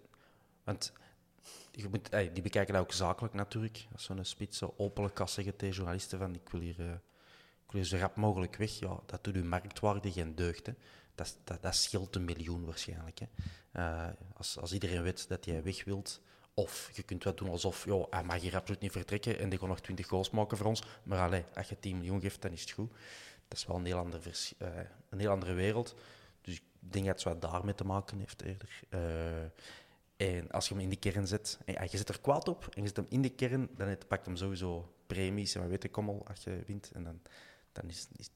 Want je moet, die bekijken dat ook zakelijk natuurlijk. Als zo'n spits zo openlijk kan zeggen tegen journalisten van ik wil hier, uh, ik wil zo rap mogelijk weg. Ja, dat doet uw marktwaarde geen deugd. Hè. Dat, dat, dat scheelt een miljoen waarschijnlijk. Hè. Uh, als, als iedereen weet dat jij weg wilt, of je kunt wel doen alsof joh, hij mag hier absoluut niet vertrekken en die kon nog 20 goals maken voor ons. Maar allez, als je 10 miljoen geeft, dan is het goed. Dat is wel een heel, uh, een heel andere wereld. Dus ik denk dat het wat daarmee te maken heeft eerder. Uh, en als je hem in de kern zet, en je zet er kwaad op en je zet hem in de kern, dan pakt hem sowieso premies en wat weet ik allemaal als je wint. En dan, dan is, is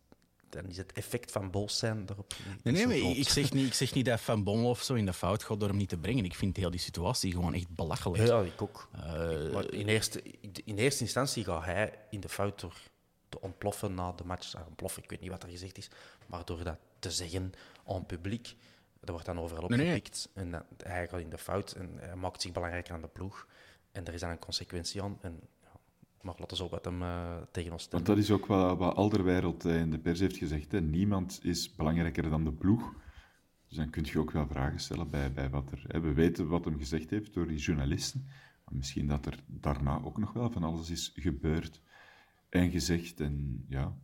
dan is het effect van Bos zijn daarop. Nee, nee ik, zeg niet, ik zeg niet dat Van Bommel of zo in de fout gaat door hem niet te brengen. Ik vind heel die situatie gewoon echt belachelijk. Ja, ik ook. Uh, maar in, eerste, in eerste instantie gaat hij in de fout door te ontploffen na de match. Ah, ontploffen, ik weet niet wat er gezegd is, maar door dat te zeggen aan publiek. Dat wordt dan overal opgepikt. Nee, nee. En hij gaat in de fout en hij maakt zich belangrijker aan de ploeg. En er is dan een consequentie aan. En maar laten we ook wat hem uh, tegen ons Want dat is ook wat, wat Alderwereld in de pers heeft gezegd. Hè. Niemand is belangrijker dan de ploeg. Dus dan kun je ook wel vragen stellen bij, bij wat er... Hè. We weten wat hem gezegd heeft door die journalisten. Maar misschien dat er daarna ook nog wel van alles is gebeurd en gezegd. En ja,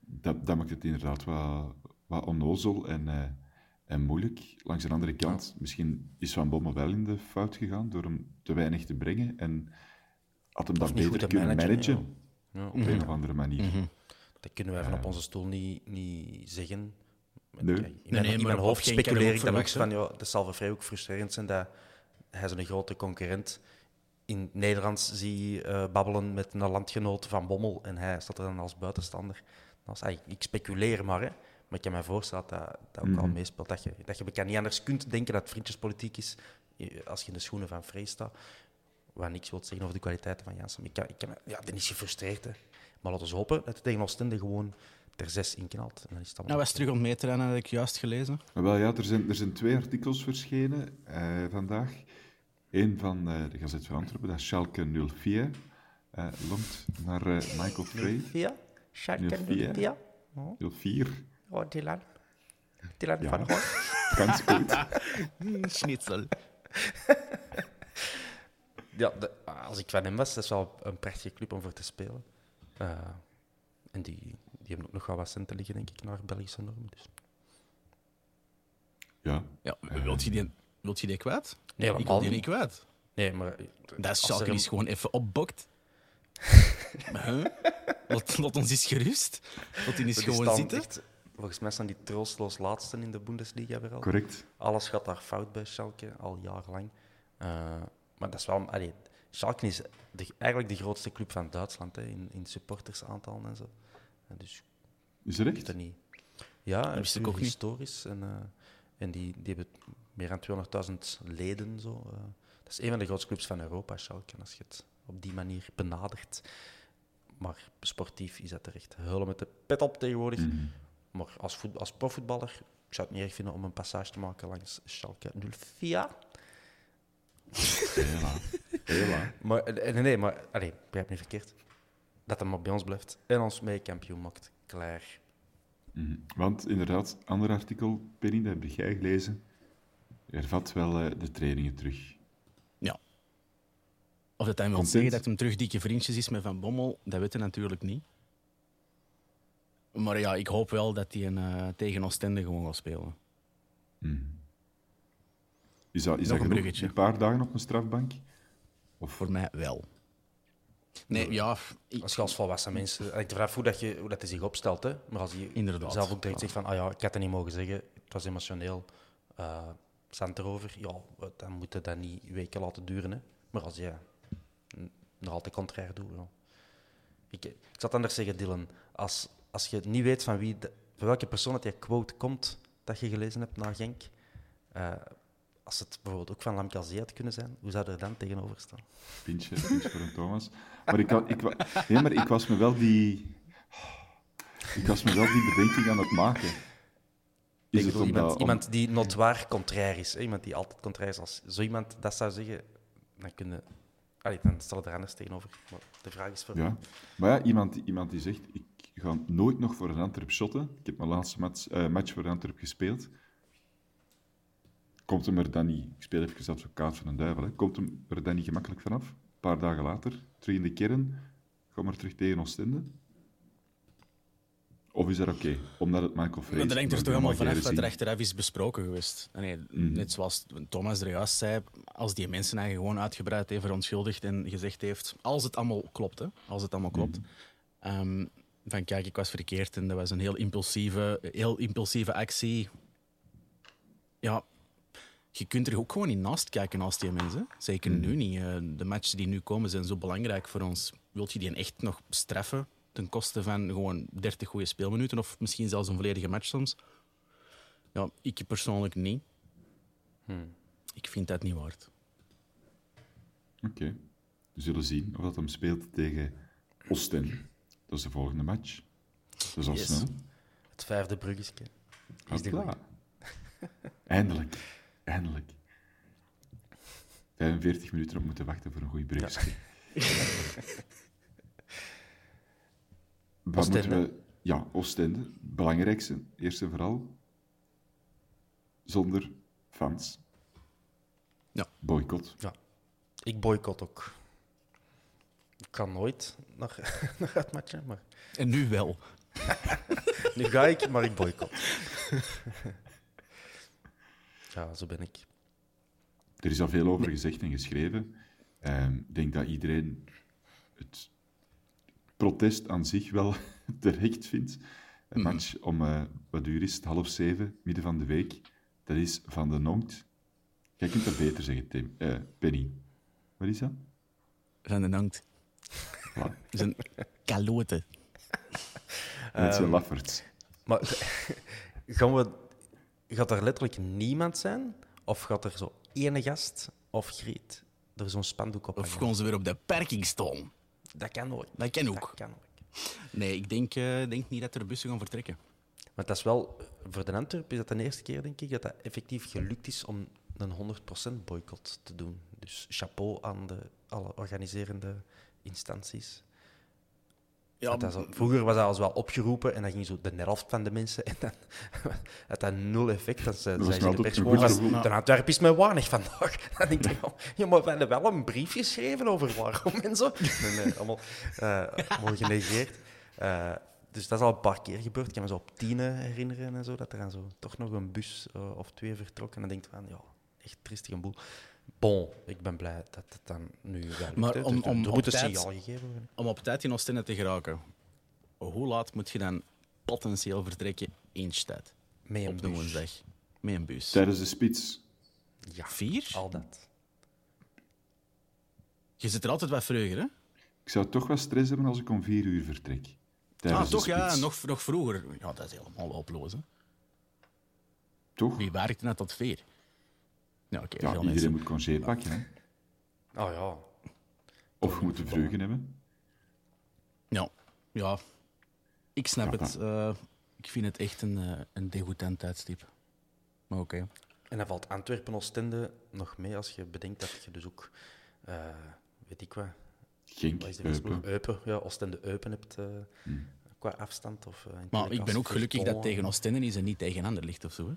dat, dat maakt het inderdaad wat, wat onnozel en, uh, en moeilijk. Langs de andere kant, misschien is Van Bommel wel in de fout gegaan door hem te weinig te brengen en had hem dat beter kunnen managen, ja. op een of andere manier. Mm Dat kunnen wij van op onze stoel niet, niet zeggen. Nee. In, nee, nee, in mijn hoofd speculeer ik dan ook van, ja, dat zal voor vrij ook frustrerend zijn dat hij zo'n grote concurrent in Nederlands zie uh, babbelen met een landgenoot van Bommel en hij staat er dan als buitenstander. Als, ah, ik speculeer maar, hè. maar ik kan me voorstellen dat dat ook mm al mhm. meespeelt. Dat je, dat je niet anders kunt denken dat het vriendjespolitiek is eh, als je in de schoenen van Vrees staat wat niks wil zeggen over de kwaliteiten van Jansen. Ik, kan, ik kan, ja, ben is gefrustreerd. Hè. Maar laten we hopen dat het tegen Oostende gewoon ter zes inknalt. En dan is het nou, was terug om mee te rennen, had ik juist gelezen. Wel ja, er zijn, er zijn twee artikels verschenen uh, vandaag. Eén van uh, de Gazet van Antwerpen, dat is Schalke 04. Uh, longt naar uh, Michael Frey. 04? Schalke 04? 04. Oh, Dylan. Dylan ja. van Hoorn. Ganz goed. Schnitzel. ja, als ik van hem was, dat is wel een prachtige club om voor te spelen. Uh, en die, die hebben ook nog wel wat centen liggen, denk ik, naar Belgische normen. Dus. Ja. Ja, wilt je die, wilt je die kwijt? Nee, Ik wil die niet niet. kwijt. Nee, maar... Dat als Schalke is gewoon even opbokt. huh? laat, laat ons eens gerust. Laat die eens die gewoon zitten. echt- volgens mij staan die troosteloos laatste in de Bundesliga weer al. Correct. Alles gaat daar fout bij Schalke, al jarenlang. Eh, maar dat is wel... Allee, Schalke is de, eigenlijk de grootste club van Duitsland, hè, in, in supportersaantallen en zo. En dus Is er echt? weet het niet. Ja, puur ook niet. historisch. En, eh, en die, die hebben meer dan 200.000 leden. Zo. eh. dat is een van de grootste clubs van Europa, Schalke, als je het op die manier benadert. Maar sportief is dat er echt huilen met de pet op tegenwoordig. Mhm. Maar als, voet, als profvoetballer, ik zou het niet erg vinden om een passage te maken langs Schalke 04. Hela. Maar, eh, nee, nee, maar allee, begrijp niet verkeerd. Dat hij maar bij ons blijft en ons mee kampioen maakt. Klaar. Mhm. Want inderdaad, ander artikel, Penny, dat heb jij gelezen. Er vat wel eh, de trainingen terug. Of dat hij wil zeggen dat hem terug dikke vriendjes is met Van Bommel, dat weten we natuurlijk niet. Maar ja, ik hoop wel dat hij een, eh, tegen Oostende gewoon gaat spelen. Mhm. Is dat, is Nog dat een genoeg? bruggetje. Een paar dagen op een strafbank? Of Voor mij wel. Nee, ja, ik- Als je als volwassen mensen... Ik vraag hoe dat, je, hoe dat hij zich opstelt, hè. Maar als je Inderdaad. zelf ook direct zegt van... Ah ja, ik had het niet mogen zeggen. Het was emotioneel. eh zand erover. Ja, dan moet je dat niet weken laten duren, hè. Maar als je nog altijd contrair doet, ja. Ik, ik zal het anders zeggen, Dylan. Als, als je niet weet van, wie de- van welke persoon dat die quote komt dat je gelezen hebt na Genk... eh, als het bijvoorbeeld ook van Lamkelzee had kunnen zijn, hoe zou er dan tegenover staan? pintje, pintje voor een Thomas. Maar ik, ik, nee, maar ik was me wel die... Ik was me wel die bedenking aan het maken. Is Ik het bedoel, iemand, om- iemand die notoir contrair is. Hè? Iemand die altijd contrair is. Als zo iemand dat zou zeggen, dan kun je... Allee, dan stel er anders tegenover. Maar de vraag is voor Ja. Maar ja, iemand, iemand die zegt, ik ga nooit nog voor een Antwerp shotten. Ik heb mijn laatste match, eh, match voor Antwerp gespeeld. Komt hem er dan niet... Ik speel even advocaat van een duivel. Hè. Komt hem er dan niet gemakkelijk vanaf? Een paar dagen later, terug in de kern. Gaan we er terug tegen Oostende? Of is dat oké? Omdat het Michael Fraser... Maar dat hangt er toch allemaal Magere vanaf wat er achteraf is besproken geweest. Nee, Mhm. Net zoals Thomas er juist zei, als die mensen eigenlijk gewoon uitgebreid heeft verontschuldigd en gezegd heeft, als het allemaal klopt, hè, als het allemaal klopt, Mhm. ehm, van kijk, ik was verkeerd en dat was een heel impulsieve, heel impulsieve actie. Ja, je kunt er ook gewoon niet naast kijken als die mensen. Zeker Mhm. nu niet. Eh, De matchen die nu komen zijn zo belangrijk voor ons. Wilt je die echt nog straffen ten koste van gewoon 30 goede speelminuten of misschien zelfs een volledige match soms? Ja, ik persoonlijk niet. Hmm. Ik vind dat niet waard. Oké. We zullen zien of dat hem speelt tegen Oostende. Dat is de volgende match. Dat is al Yes. snel. Het vijfde bruggetje. Is goeie. Eindelijk. Eindelijk. 45 minuten op moeten wachten voor een goed bruggetje. Wat Oostende. moeten we... Ja, Oostende. Belangrijkste, eerst en vooral. Zonder fans. Ja. Boycott. Ik boycott ook. Ik kan nooit naar, naar uitmatchen, maar En nu wel. nu ga ik, maar ik boycott. Ja, zo ben ik. Er is al veel over gezegd en geschreven. Ehm, Ik denk dat iedereen het protest aan zich wel terecht vindt. Een Mhm. match om, eh, wat uur is het, half zeven, midden van de week. Dat is van de Nonkt. Jij kunt dat beter zeggen, Tim. Eh, Penny. Wat is dat? Van de. Voilà. Dat is een kalote. Dat Ehm, zijn Lafferts. Maar gaan we, gaat er letterlijk niemand zijn? Of gaat er zo ene gast of Griet er zo'n spandoek op Of gewoon ze weer op de parking staan. Dat kan ook. Dat kan ook. Dat kan ook. Nee, ik denk, eh, denk niet dat er bussen gaan vertrekken. Maar dat is wel, voor de Antwerp is dat de eerste keer, denk ik, dat dat effectief gelukt is om een 100% boycott te doen. Dus chapeau aan de, alle organiserende instanties. Ja, Dat dat zo- vroeger was dat al wel opgeroepen en dan ging zo de helft van de mensen en dan had dat nul effect. Dan zei, ze in de pers gewoon de Antwerp is mij weinig vandaag. Dan denk ik, ja, maar we hebben wel een brief geschreven over waarom en zo. Nee, nee, allemaal, eh, allemaal genegeerd. Eh, dus dat is al een paar keer gebeurd. Ik kan me zo op tienen herinneren en zo, dat er dan zo toch nog een bus uh, of twee vertrokken. En dan denk je van, ja, echt tristig een boel. Bon, ik ben blij dat het dan nu wel lukt, Maar hè. om, Dus om, op tijd, signaal gegeven worden. om op tijd in Oostende te geraken, hoe laat moet je dan potentieel vertrekken in stad? Met een Op de bus. woensdag. Met een bus. Tijdens de spits. Ja, Vier? al dat. Je zit er altijd wat vroeger, hè? Ik zou toch wel stress hebben als ik om vier uur vertrek. Tijdens Ah, de toch? Ja, spits. nog, nog vroeger. Ja, dat is helemaal hè? Toch? Wie werkt net tot vier? Ja, oké. Ja, veel iedereen mensen. moet congé pakken. Hè. Oh ja, Of je moet de vreugde hebben. Ja, ja. Ik snap Ja, het. Eh, ik vind het echt een, eh, een degoutant tijdstip. Maar oké. En dan valt Antwerpen-Oostende nog mee als je bedenkt dat je dus ook, eh, weet ik wat, Genk, wat is de Eupen. Ja, Oostende-Eupen hebt eh, qua afstand. Of, eh, Maar ik ben ook gelukkig dat tegen Oostende is en niet tegen ander ligt of zo. Hè?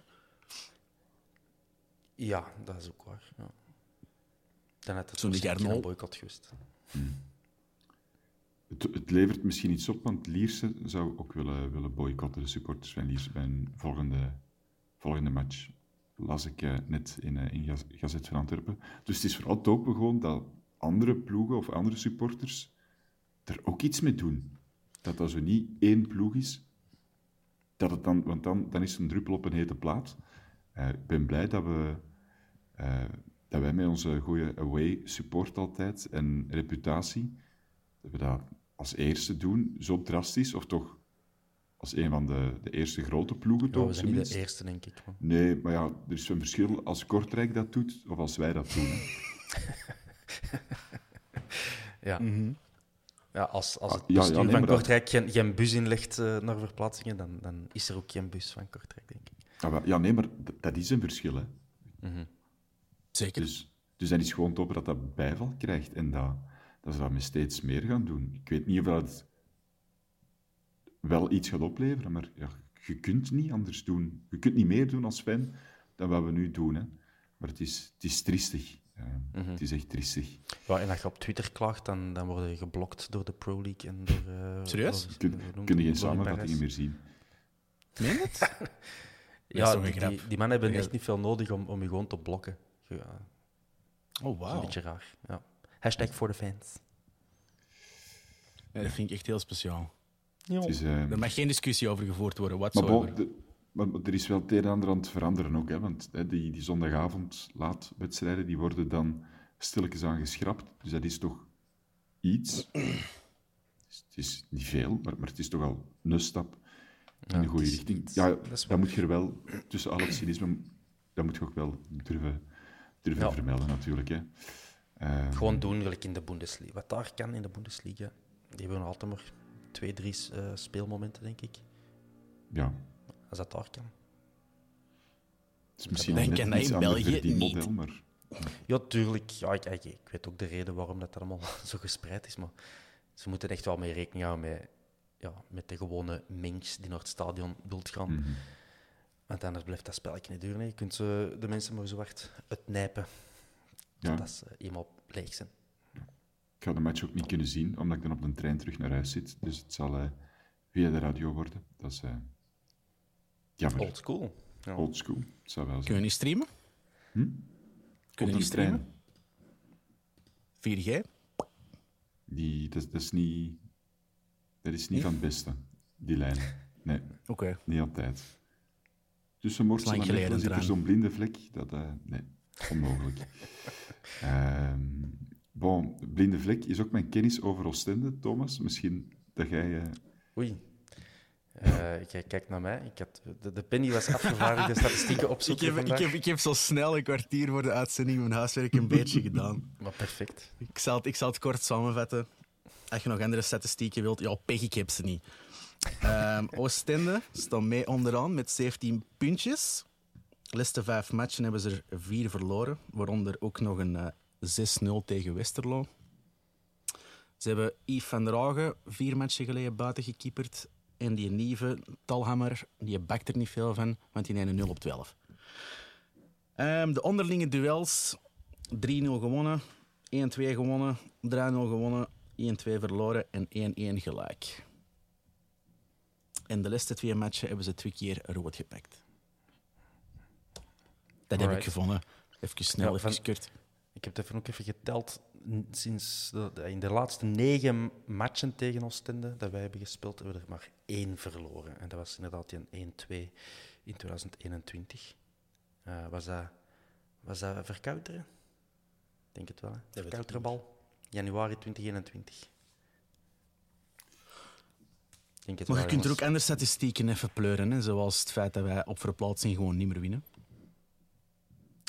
Ja, dat is ook waar. Ja. Dan had het Zo'n Arnold. een boycott geweest. Het, het levert misschien iets op, want Lierse zou ook willen, willen boycotten, de supporters van Lierse, bij een volgende, volgende match. Las ik eh, net in, eh, in Gaz- Gazet van Antwerpen. Dus het is vooral te hopen gewoon dat andere ploegen of andere supporters er ook iets mee doen. Dat dat zo niet één ploeg is. Dat het dan, want dan, dan is het een druppel op een hete plaat. Eh, ik ben blij dat we dat wij met onze goede away support altijd en reputatie, dat we dat als eerste doen, zo drastisch, of toch als een van de, de eerste grote ploegen, Ja, toch? we zijn niet de eerste, denk ik. Nee, maar ja, er is een verschil als Kortrijk dat doet, of als wij dat doen. Ja. Ja, als, als Ah, het ja, ja, nee, van dat- Kortrijk geen, geen bus inlegt eh, naar verplaatsingen, dan, dan is er ook geen bus van Kortrijk, denk ik. Ja, maar- ja, nee, maar dat is een verschil, hè. Zeker. Dus, dus dan is gewoon te hopen dat dat bijval krijgt en dat, dat ze dat met steeds meer gaan doen. Ik weet niet of dat wel iets gaat opleveren, maar ja, je kunt niet anders doen. Je kunt niet meer doen als fan dan wat we nu doen. Hè. Maar het is, het is triestig. Eh, Het is echt triestig. Ja, en als je op Twitter klaagt, dan, dan word je geblokt door de Pro League en door... eh, Serieus? door- Kun, kun je geen samenvattingen meer zien. Meen het? Dat is Ja, die, die, mannen hebben echt niet veel nodig om, om je gewoon te blokken. Ja, dat Oh, is wauw. een beetje raar. Ja. Hashtag voor de fans. Ja, dat vind ik echt heel speciaal. Is, eh, Er mag geen discussie over gevoerd worden, Maar, whatsoever. bon, de- maar maar er is wel het een en ander aan het veranderen ook. Hè, want hè, die, die zondagavond laatwedstrijden die worden dan stilletjes aan geschrapt. Dus dat is toch iets. Het is, het is niet veel, maar, maar het is toch al een stap in de goede richting. Ja, waar. moet je er wel, tussen al het cynisme, dat moet je ook wel durven, durven Ja. vermelden natuurlijk. Hè. Eh, Gewoon doen, gelijk in de Bundesliga. Wat daar kan in de Bundesliga, die hebben nog altijd maar twee, drie eh, speelmomenten, denk ik. ja, Als dat daar kan. het is misschien Denk net iets in België niet? maar... Ja, tuurlijk. Ja, ik, ik, ik weet ook de reden waarom dat allemaal zo gespreid is. Maar ze moeten echt wel mee rekening houden met, ja, met de gewone mens die naar het stadion wilt gaan. Mhm. Want anders blijft dat spelletje niet duren. hè. Je kunt ze, de mensen maar zo hard uitnijpen. Ja. Dat is eh, eenmaal leeg zijn. Ik ga de match ook niet kunnen zien, omdat ik dan op de trein terug naar huis zit. Dus het zal eh, via de radio worden. Dat is eh jammer. Old school. Ja. Old school. Het zou wel Kunnen we zijn. niet streamen? Kunnen Op we niet streamen? trein. 4G? Die, dat, dat is niet, dat is niet van het beste, die lijn. Nee, Oké. niet altijd. Tussen Mortsel en Mechelen zit er zo'n blinde vlek. Dat, eh, nee, onmogelijk. Ehm bon, blinde vlek is ook mijn kennis over Oostende, Thomas. Misschien dat jij... eh, Oei. Eh, kijk, kijk naar mij. Ik had, de, de penny was afgevaardigd, de statistieken Ik opzoeken heb, ik, heb, ik heb zo snel een kwartier voor de uitzending mijn huiswerk een beetje gedaan. Maar perfect. Ik zal, het, ik zal het kort samenvatten. Als je nog andere statistieken wilt, ja, pech, ik heb ze niet. Ehm Oostende staat mee onderaan met 17 puntjes. De laatste vijf matchen hebben ze er vier verloren, waaronder ook nog een eh, 6-0 tegen Westerlo. Ze hebben Yves van der Hagen vier matchen geleden buiten gekieperd. En die Nieve Talhammer, die bakt er niet veel van, want die neemt een 0 op 12. Ehm, de onderlinge duels 3-0 gewonnen, 1-2 gewonnen, 3-0 gewonnen, 1-2 verloren en 1-1 gelijk. En de laatste twee matchen hebben ze twee keer rood gepakt. Dat heb ik gevonden. Even snel, Ja, even kort. Ik heb het even ook even geteld. Sinds de, in de laatste negen matchen tegen Oostende dat wij hebben gespeeld, hebben we er maar één verloren. En dat was inderdaad die 1-2 in 2021. Eh, was, dat, was dat verkouteren? Ik denk het wel. Hè? bal. Januari 2021. Ik Denk het Maar je kunt er ook andere statistieken even pleuren, hè, zoals het feit dat wij op verplaatsing gewoon niet meer winnen.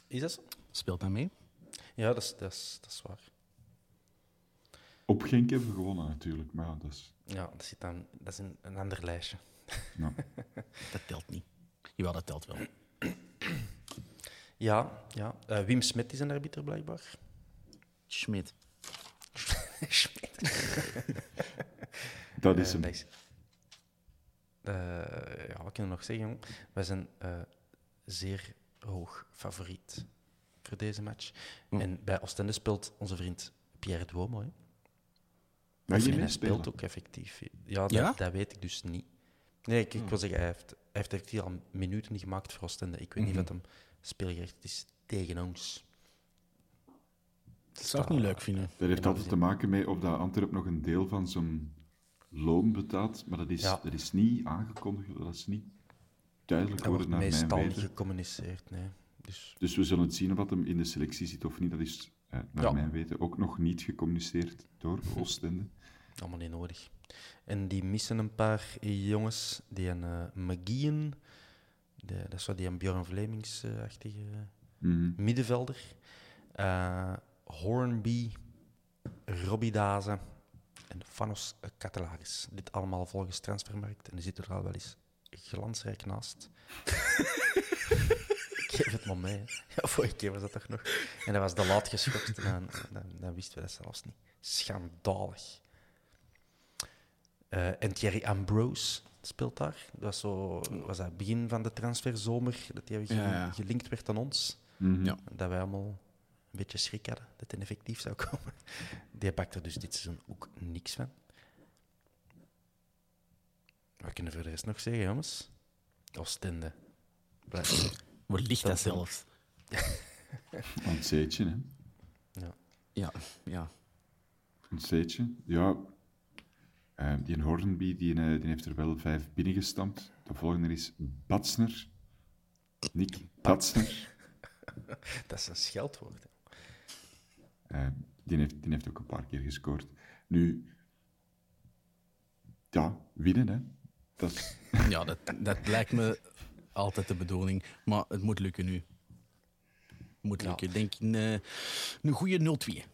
Is dat zo? Speelt dat mee? Ja, dat is, dat is, dat is waar. Op Genk hebben we gewonnen natuurlijk, maar ja, dat is... Ja, dat, zit dan, dat is een, een ander lijstje. Nou, Dat telt niet. Jawel, dat telt wel. Ja, ja. Eh, Wim Smet is een arbiter blijkbaar. Schmidt. Schmid. dat is Eh, hem. dat is- Eh, ja, wat kunnen we nog zeggen? jong? Wij zijn eh, zeer hoog favoriet voor deze match. Hm. En bij Oostende speelt onze vriend Pierre Duomo. Hè. Mag je en hij speelt ook effectief. Ja, dat, Ja? dat weet ik dus niet. Nee, ik, ik wil zeggen, hij heeft, hij heeft effectief al minuten gemaakt voor Oostende. Ik weet niet Mhm. of hem speelgericht is tegen ons. Dat zou ik niet leuk vinden. Dat heeft altijd te maken met of dat Antwerp nog een deel van zijn loon betaalt, maar dat is, Ja. dat is niet aangekondigd, dat is niet duidelijk Dat wordt naar mijn meestal niet gecommuniceerd. Nee. Dus Dus we zullen het zien of dat hem in de selectie zit of niet. Dat is, eh, naar Ja. mijn weten, ook nog niet gecommuniceerd door Oostende. Allemaal niet nodig. En die missen een paar jongens. Die een uh, McGeehan, de, dat is wat die een Björn Vlemings-achtige Mhm. middenvelder. Eh, Hornby, Robbie Dazen en Fanos Catelaris. Dit allemaal volgens Transfermarkt. En die zitten er al wel eens glansrijk naast. Ik geef het maar mee. Ja, vorige keer was dat toch nog. En dat was de laat geschokt. Dan, dan, dan wisten we dat zelfs niet. Schandalig. Eh, en Thierry Ambrose speelt daar. Dat was, zo, was dat begin van de transferzomer dat hij gelinkt werd aan ons. Mhm. Ja. Dat wij allemaal een beetje schrik hadden dat hij effectief zou komen. Die bakt er dus dit seizoen ook niks van. Wat kunnen we voor de rest nog zeggen, jongens? Oostende. Waar ligt dat zelfs? Een zeetje, hè. Ja. Ja, ja. Een zeetje. Ja, eh, die Hornby die, eh, die heeft er wel vijf binnengestampt. De volgende is Batsner. Nick Batsner. Dat is een scheldwoord. hè. Eh, die, heeft, die heeft ook een paar keer gescoord. Nu, ja, winnen, hè. Dat is, ja dat, dat lijkt me altijd de bedoeling. Maar het moet lukken nu. Moet lukken. Ik denk een, eh, een goede 0-2.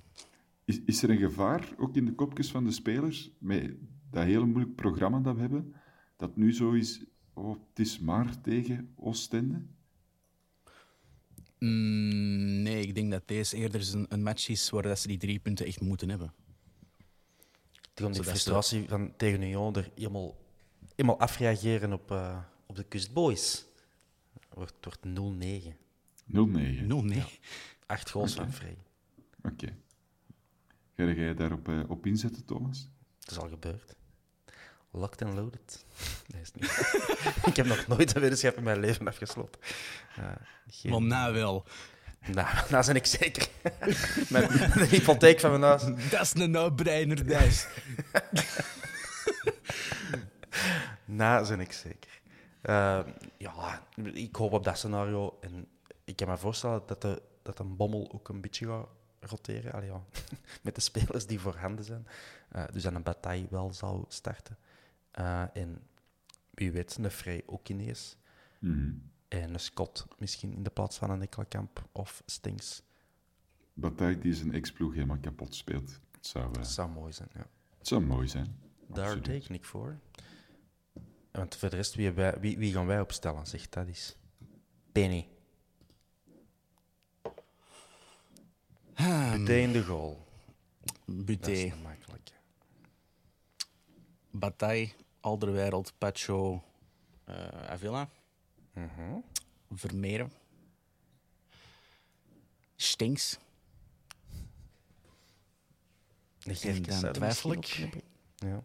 is, is er een gevaar, ook in de kopjes van de spelers, met dat hele moeilijk programma dat we hebben, dat nu zo is, oh, het is maar tegen Oostende? Mm, nee, ik denk dat deze eerder een, een match is waar dat ze die drie punten echt moeten hebben. Gewoon die ze- frustratie van tegen Union er helemaal, helemaal afreageren op, eh, op de Kustboys. Wordt, wordt 0-9. 0-9. No, nee. Acht goals van Vrij. Oké. Ga jij daarop eh, op inzetten, Thomas? Het is al gebeurd. Locked and loaded. Nee, is niet. ik heb nog nooit een weddenschap in mijn leven afgesloten. Eh, geen- Maar nou wel. Nou, nou ben ik zeker. Met de hypotheek van mijn huis. Dat is een no-brainer, Dijs. Nou, ben ik zeker. Eh, ja, ik hoop op dat scenario. En ik kan me voorstellen dat, de, dat een bommel ook een beetje gaat roteren. Allee, ja, met de spelers die voorhanden zijn. Eh, dus dat een bataille wel zou starten. Eh, en wie weet, een Frey ook ineens. Mhm. En een Scott misschien in de plaats van een Ekkelkamp of Stinks. Bataille die zijn ex-ploeg helemaal kapot speelt. Het zou, Dat zou mooi zijn, ja. het zou mooi zijn. Daar Absoluut. teken ik voor. Want voor de rest, wie, wij- wie, wie gaan wij opstellen? Zeg dat is. Penny. Hmm. Buté in de goal. Dat is Buté, een makkelijke. Bataille, Alderwereld, Pacho, eh Avila, Mhm. Vermeeren, Stinks. De Gerkes dan twijfel ik. Ja.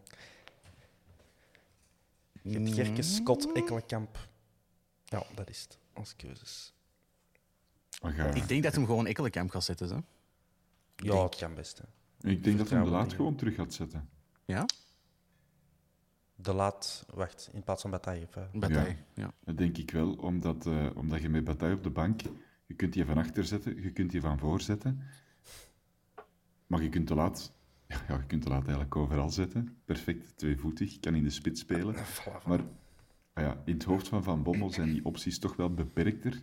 Je hebt Gerke, Scott, Ekkelenkamp. Ja, dat is het. Als keuzes. Ga- Ik denk dat hem gewoon Ekkelenkamp gaat zetten. Hè? Ja, het kan best. Hè. ik denk dat hij de vertrouwen laat gewoon terug gaat zetten. Ja? De laat, wacht, in plaats van Bataille. of, eh, Bataille. Ja. Dat denk ik wel, omdat, eh, omdat je met Bataille op de bank, je kunt die van achter zetten, je kunt die van voor zetten. Maar je kunt te laat, ja, je kunt te laat eigenlijk overal zetten. Perfect, tweevoetig, kan in de spits spelen. Maar ah ja, in het hoofd van Van Bommel zijn die opties toch wel beperkter.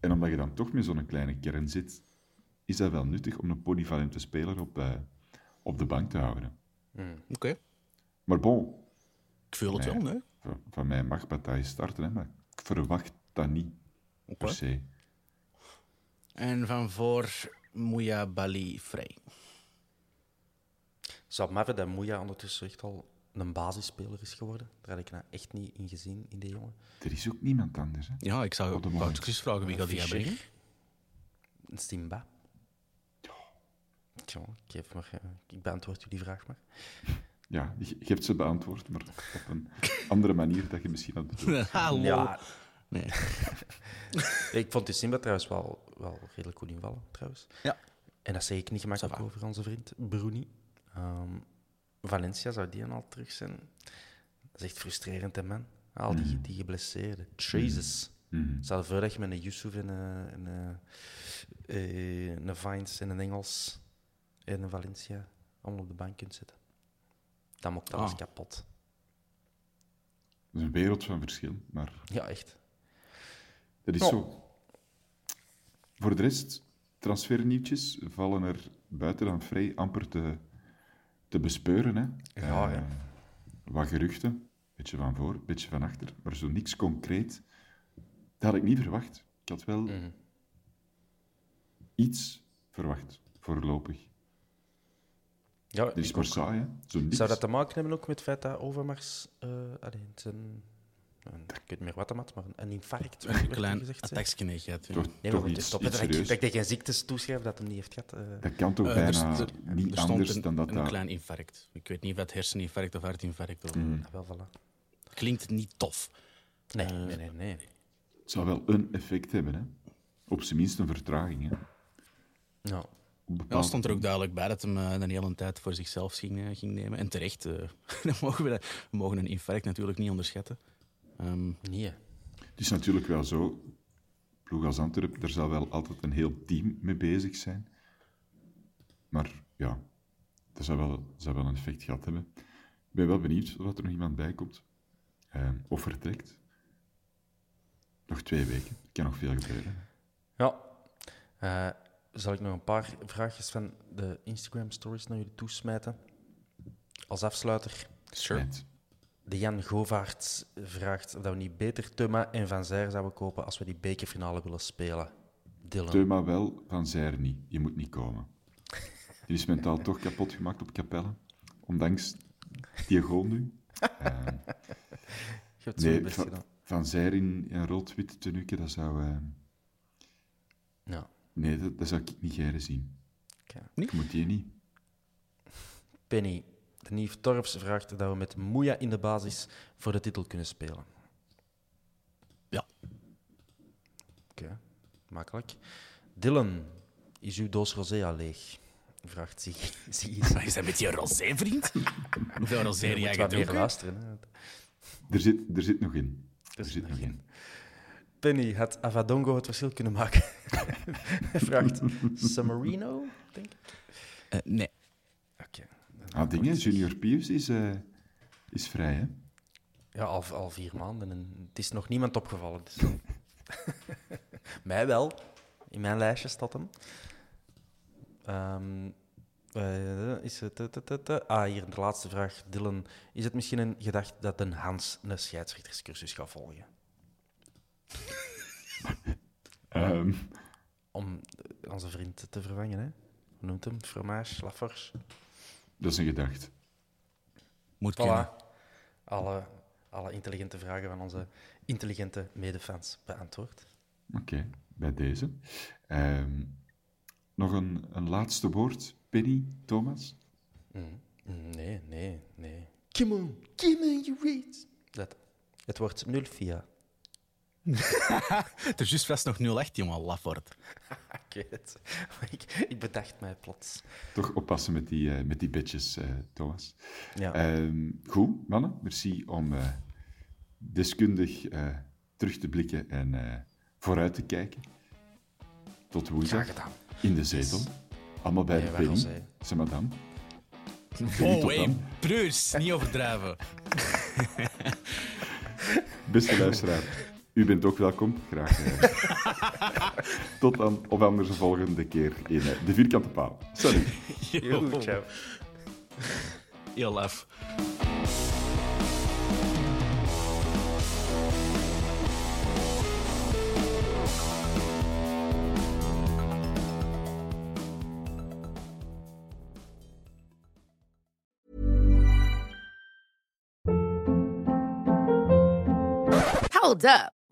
En omdat je dan toch met zo'n kleine kern zit, is dat wel nuttig om een polyvalente speler op, eh, op de bank te houden. Oké. Maar bon, Ik voel het wel, nee? van, van mij mag Bataille starten, hè, maar ik verwacht dat niet per Oké. se. En van voor Mouya Bali vrij. Zou het maar hebben dat Moeja ondertussen echt al een basisspeler is geworden? Daar had ik nou echt niet in gezien, in die jongen. Er is ook niemand anders. Hè? Ja, ik zou Op de vragen wie gaat die brengen. Een Simba. Tja, ik, geef maar, eh, ik beantwoord u die vraag maar. Ja, je, hebt ze beantwoord, maar op een andere manier dat je misschien had bedoeld. Hallo. Ja, Nee. ik vond die Simba trouwens wel, wel redelijk goed invallen, trouwens. Ja. En dat zeg ik niet gemakkelijk over onze vriend Bruni. Ehm, Valencia zou die dan al terug zijn. Dat is echt frustrerend, hè, man. Al die, die geblesseerden. Jesus. Mhm. Stel je voor dat je met een Yusuf en een, en een, eh, een Vines en een Engels en een Valencia allemaal op de bank kunt zetten. Dan maakt alles Ah. kapot. Dat is een wereld van verschil, maar Ja, echt. dat is zo. Voor de rest, transfernieuwtjes vallen er buiten dan vrij amper te, te bespeuren. Hè. Ja, Eh, ja. Wat geruchten, beetje van voor, beetje van achter, maar zo niks concreet. Dat had ik niet verwacht. Ik had wel Mhm. iets verwacht, voorlopig. Ja, is maar saai, hè. Zo niks. Zou dat te maken hebben ook met het feit dat Overmars uh, alleen zijn, een, ik weet niet meer wat hem had, maar een, infarct Een klein ja. Toch, Nee, toch goed, iets, stop, iets dat, ik, serieus. dat ik geen ziektes toeschrijf dat hem niet heeft gehad. eh. Dat kan toch Eh, bijna er, er- niet er anders een, dan dat een dat... klein infarct. Ik weet niet of dat herseninfarct of hartinfarct of... Mm. Ah, wel, voilà. Klinkt niet tof. Nee, Eh, nee, nee, nee. Het zou wel een effect hebben, hè. Op zijn minst een vertraging, hè. Ja. Op Ja, stond er ook duidelijk bij dat hem eh, een hele tijd voor zichzelf ging, eh, ging nemen. En terecht, eh, dan mogen we, dat- we mogen een infarct natuurlijk niet onderschatten. Ehm, Nee. Het is natuurlijk wel zo, ploeg als Antwerpen, daar zal wel altijd een heel team mee bezig zijn. Maar ja, dat zou wel, zou wel een effect gehad hebben. Ik ben wel benieuwd of er nog iemand bij komt. Of vertrekt. Nog twee weken. Kan nog veel gebeuren. Ja. Zal ik nog een paar vraagjes van de Instagram stories naar jullie toesmijten? Als afsluiter. Spijt. De Jan Govaerts vraagt of dat we niet beter Thuma en Van Zijr zouden kopen als we die bekerfinale willen spelen. Dylan. Thema wel, Van Zijr niet. Je moet niet komen. Die is mentaal toch kapot gemaakt op Capelle. Ondanks die goal nu. Eh, Je hebt nee, best van, gedaan. van Zijr in een rood-wit tenuke, dat zou... eh, Ja. Nee, dat, dat zou ik niet graag zien. Oké. Ik moet die niet. Penny, de Nief Torfs vraagt dat we met Moeja in de basis voor de titel kunnen spelen. ja. Oké, makkelijk. Dylan, is uw doos rosé al leeg? Vraagt. Ziggy. Is dat met je rosé, vriend? Hoeveel rosé Je heb jij gedronken? luisteren. Hè. Er zit, er zit nog in. Er zit zit nog nog in. in. Penny, had Avadongo het verschil kunnen maken? Hij vraagt Samarino, denk ik. Eh, nee. Oké. Ah, dingen. Junior Pius is, eh, is vrij, hè? Ja, al, al vier maanden en het is nog niemand opgevallen. Dus. Mij wel. In mijn lijstje staat hem. Ehm, eh, is het. Ah, hier de laatste vraag. Dylan, is het misschien een gedacht dat een Hans een scheidsrechterscursus gaat volgen? Ehm, Om onze vriend te vervangen, hè? Hoe noemt hem? Fromage, Laforge? dat is een gedacht. Moet Voilà. kunnen. Alle, alle intelligente vragen van onze intelligente medefans beantwoord. Oké, bij deze. Ehm, nog een, een laatste woord. Penny, Thomas? Mm. Nee, nee, nee. Come on, come on, you read. Dat. Het wordt 0-4. Het is juist vast nog 0-8, jongen, Lafort. ik weet het. Ik, ik bedacht mij plots. Toch oppassen met die, uh, met die bitches, uh, Thomas. Ja. Uh, goed, mannen. Merci om uh, deskundig terug te blikken en vooruit te kijken. Tot woensdag. In de zetel. Allemaal bij de penny. Zeg madame. Oh, hey, broers, niet overdrijven. Beste luisteraar, u bent ook welkom. Graag. Tot dan, of anders de volgende keer in de vierkante paal. Sorry. Yo, ciao. Heel laf. Hold up.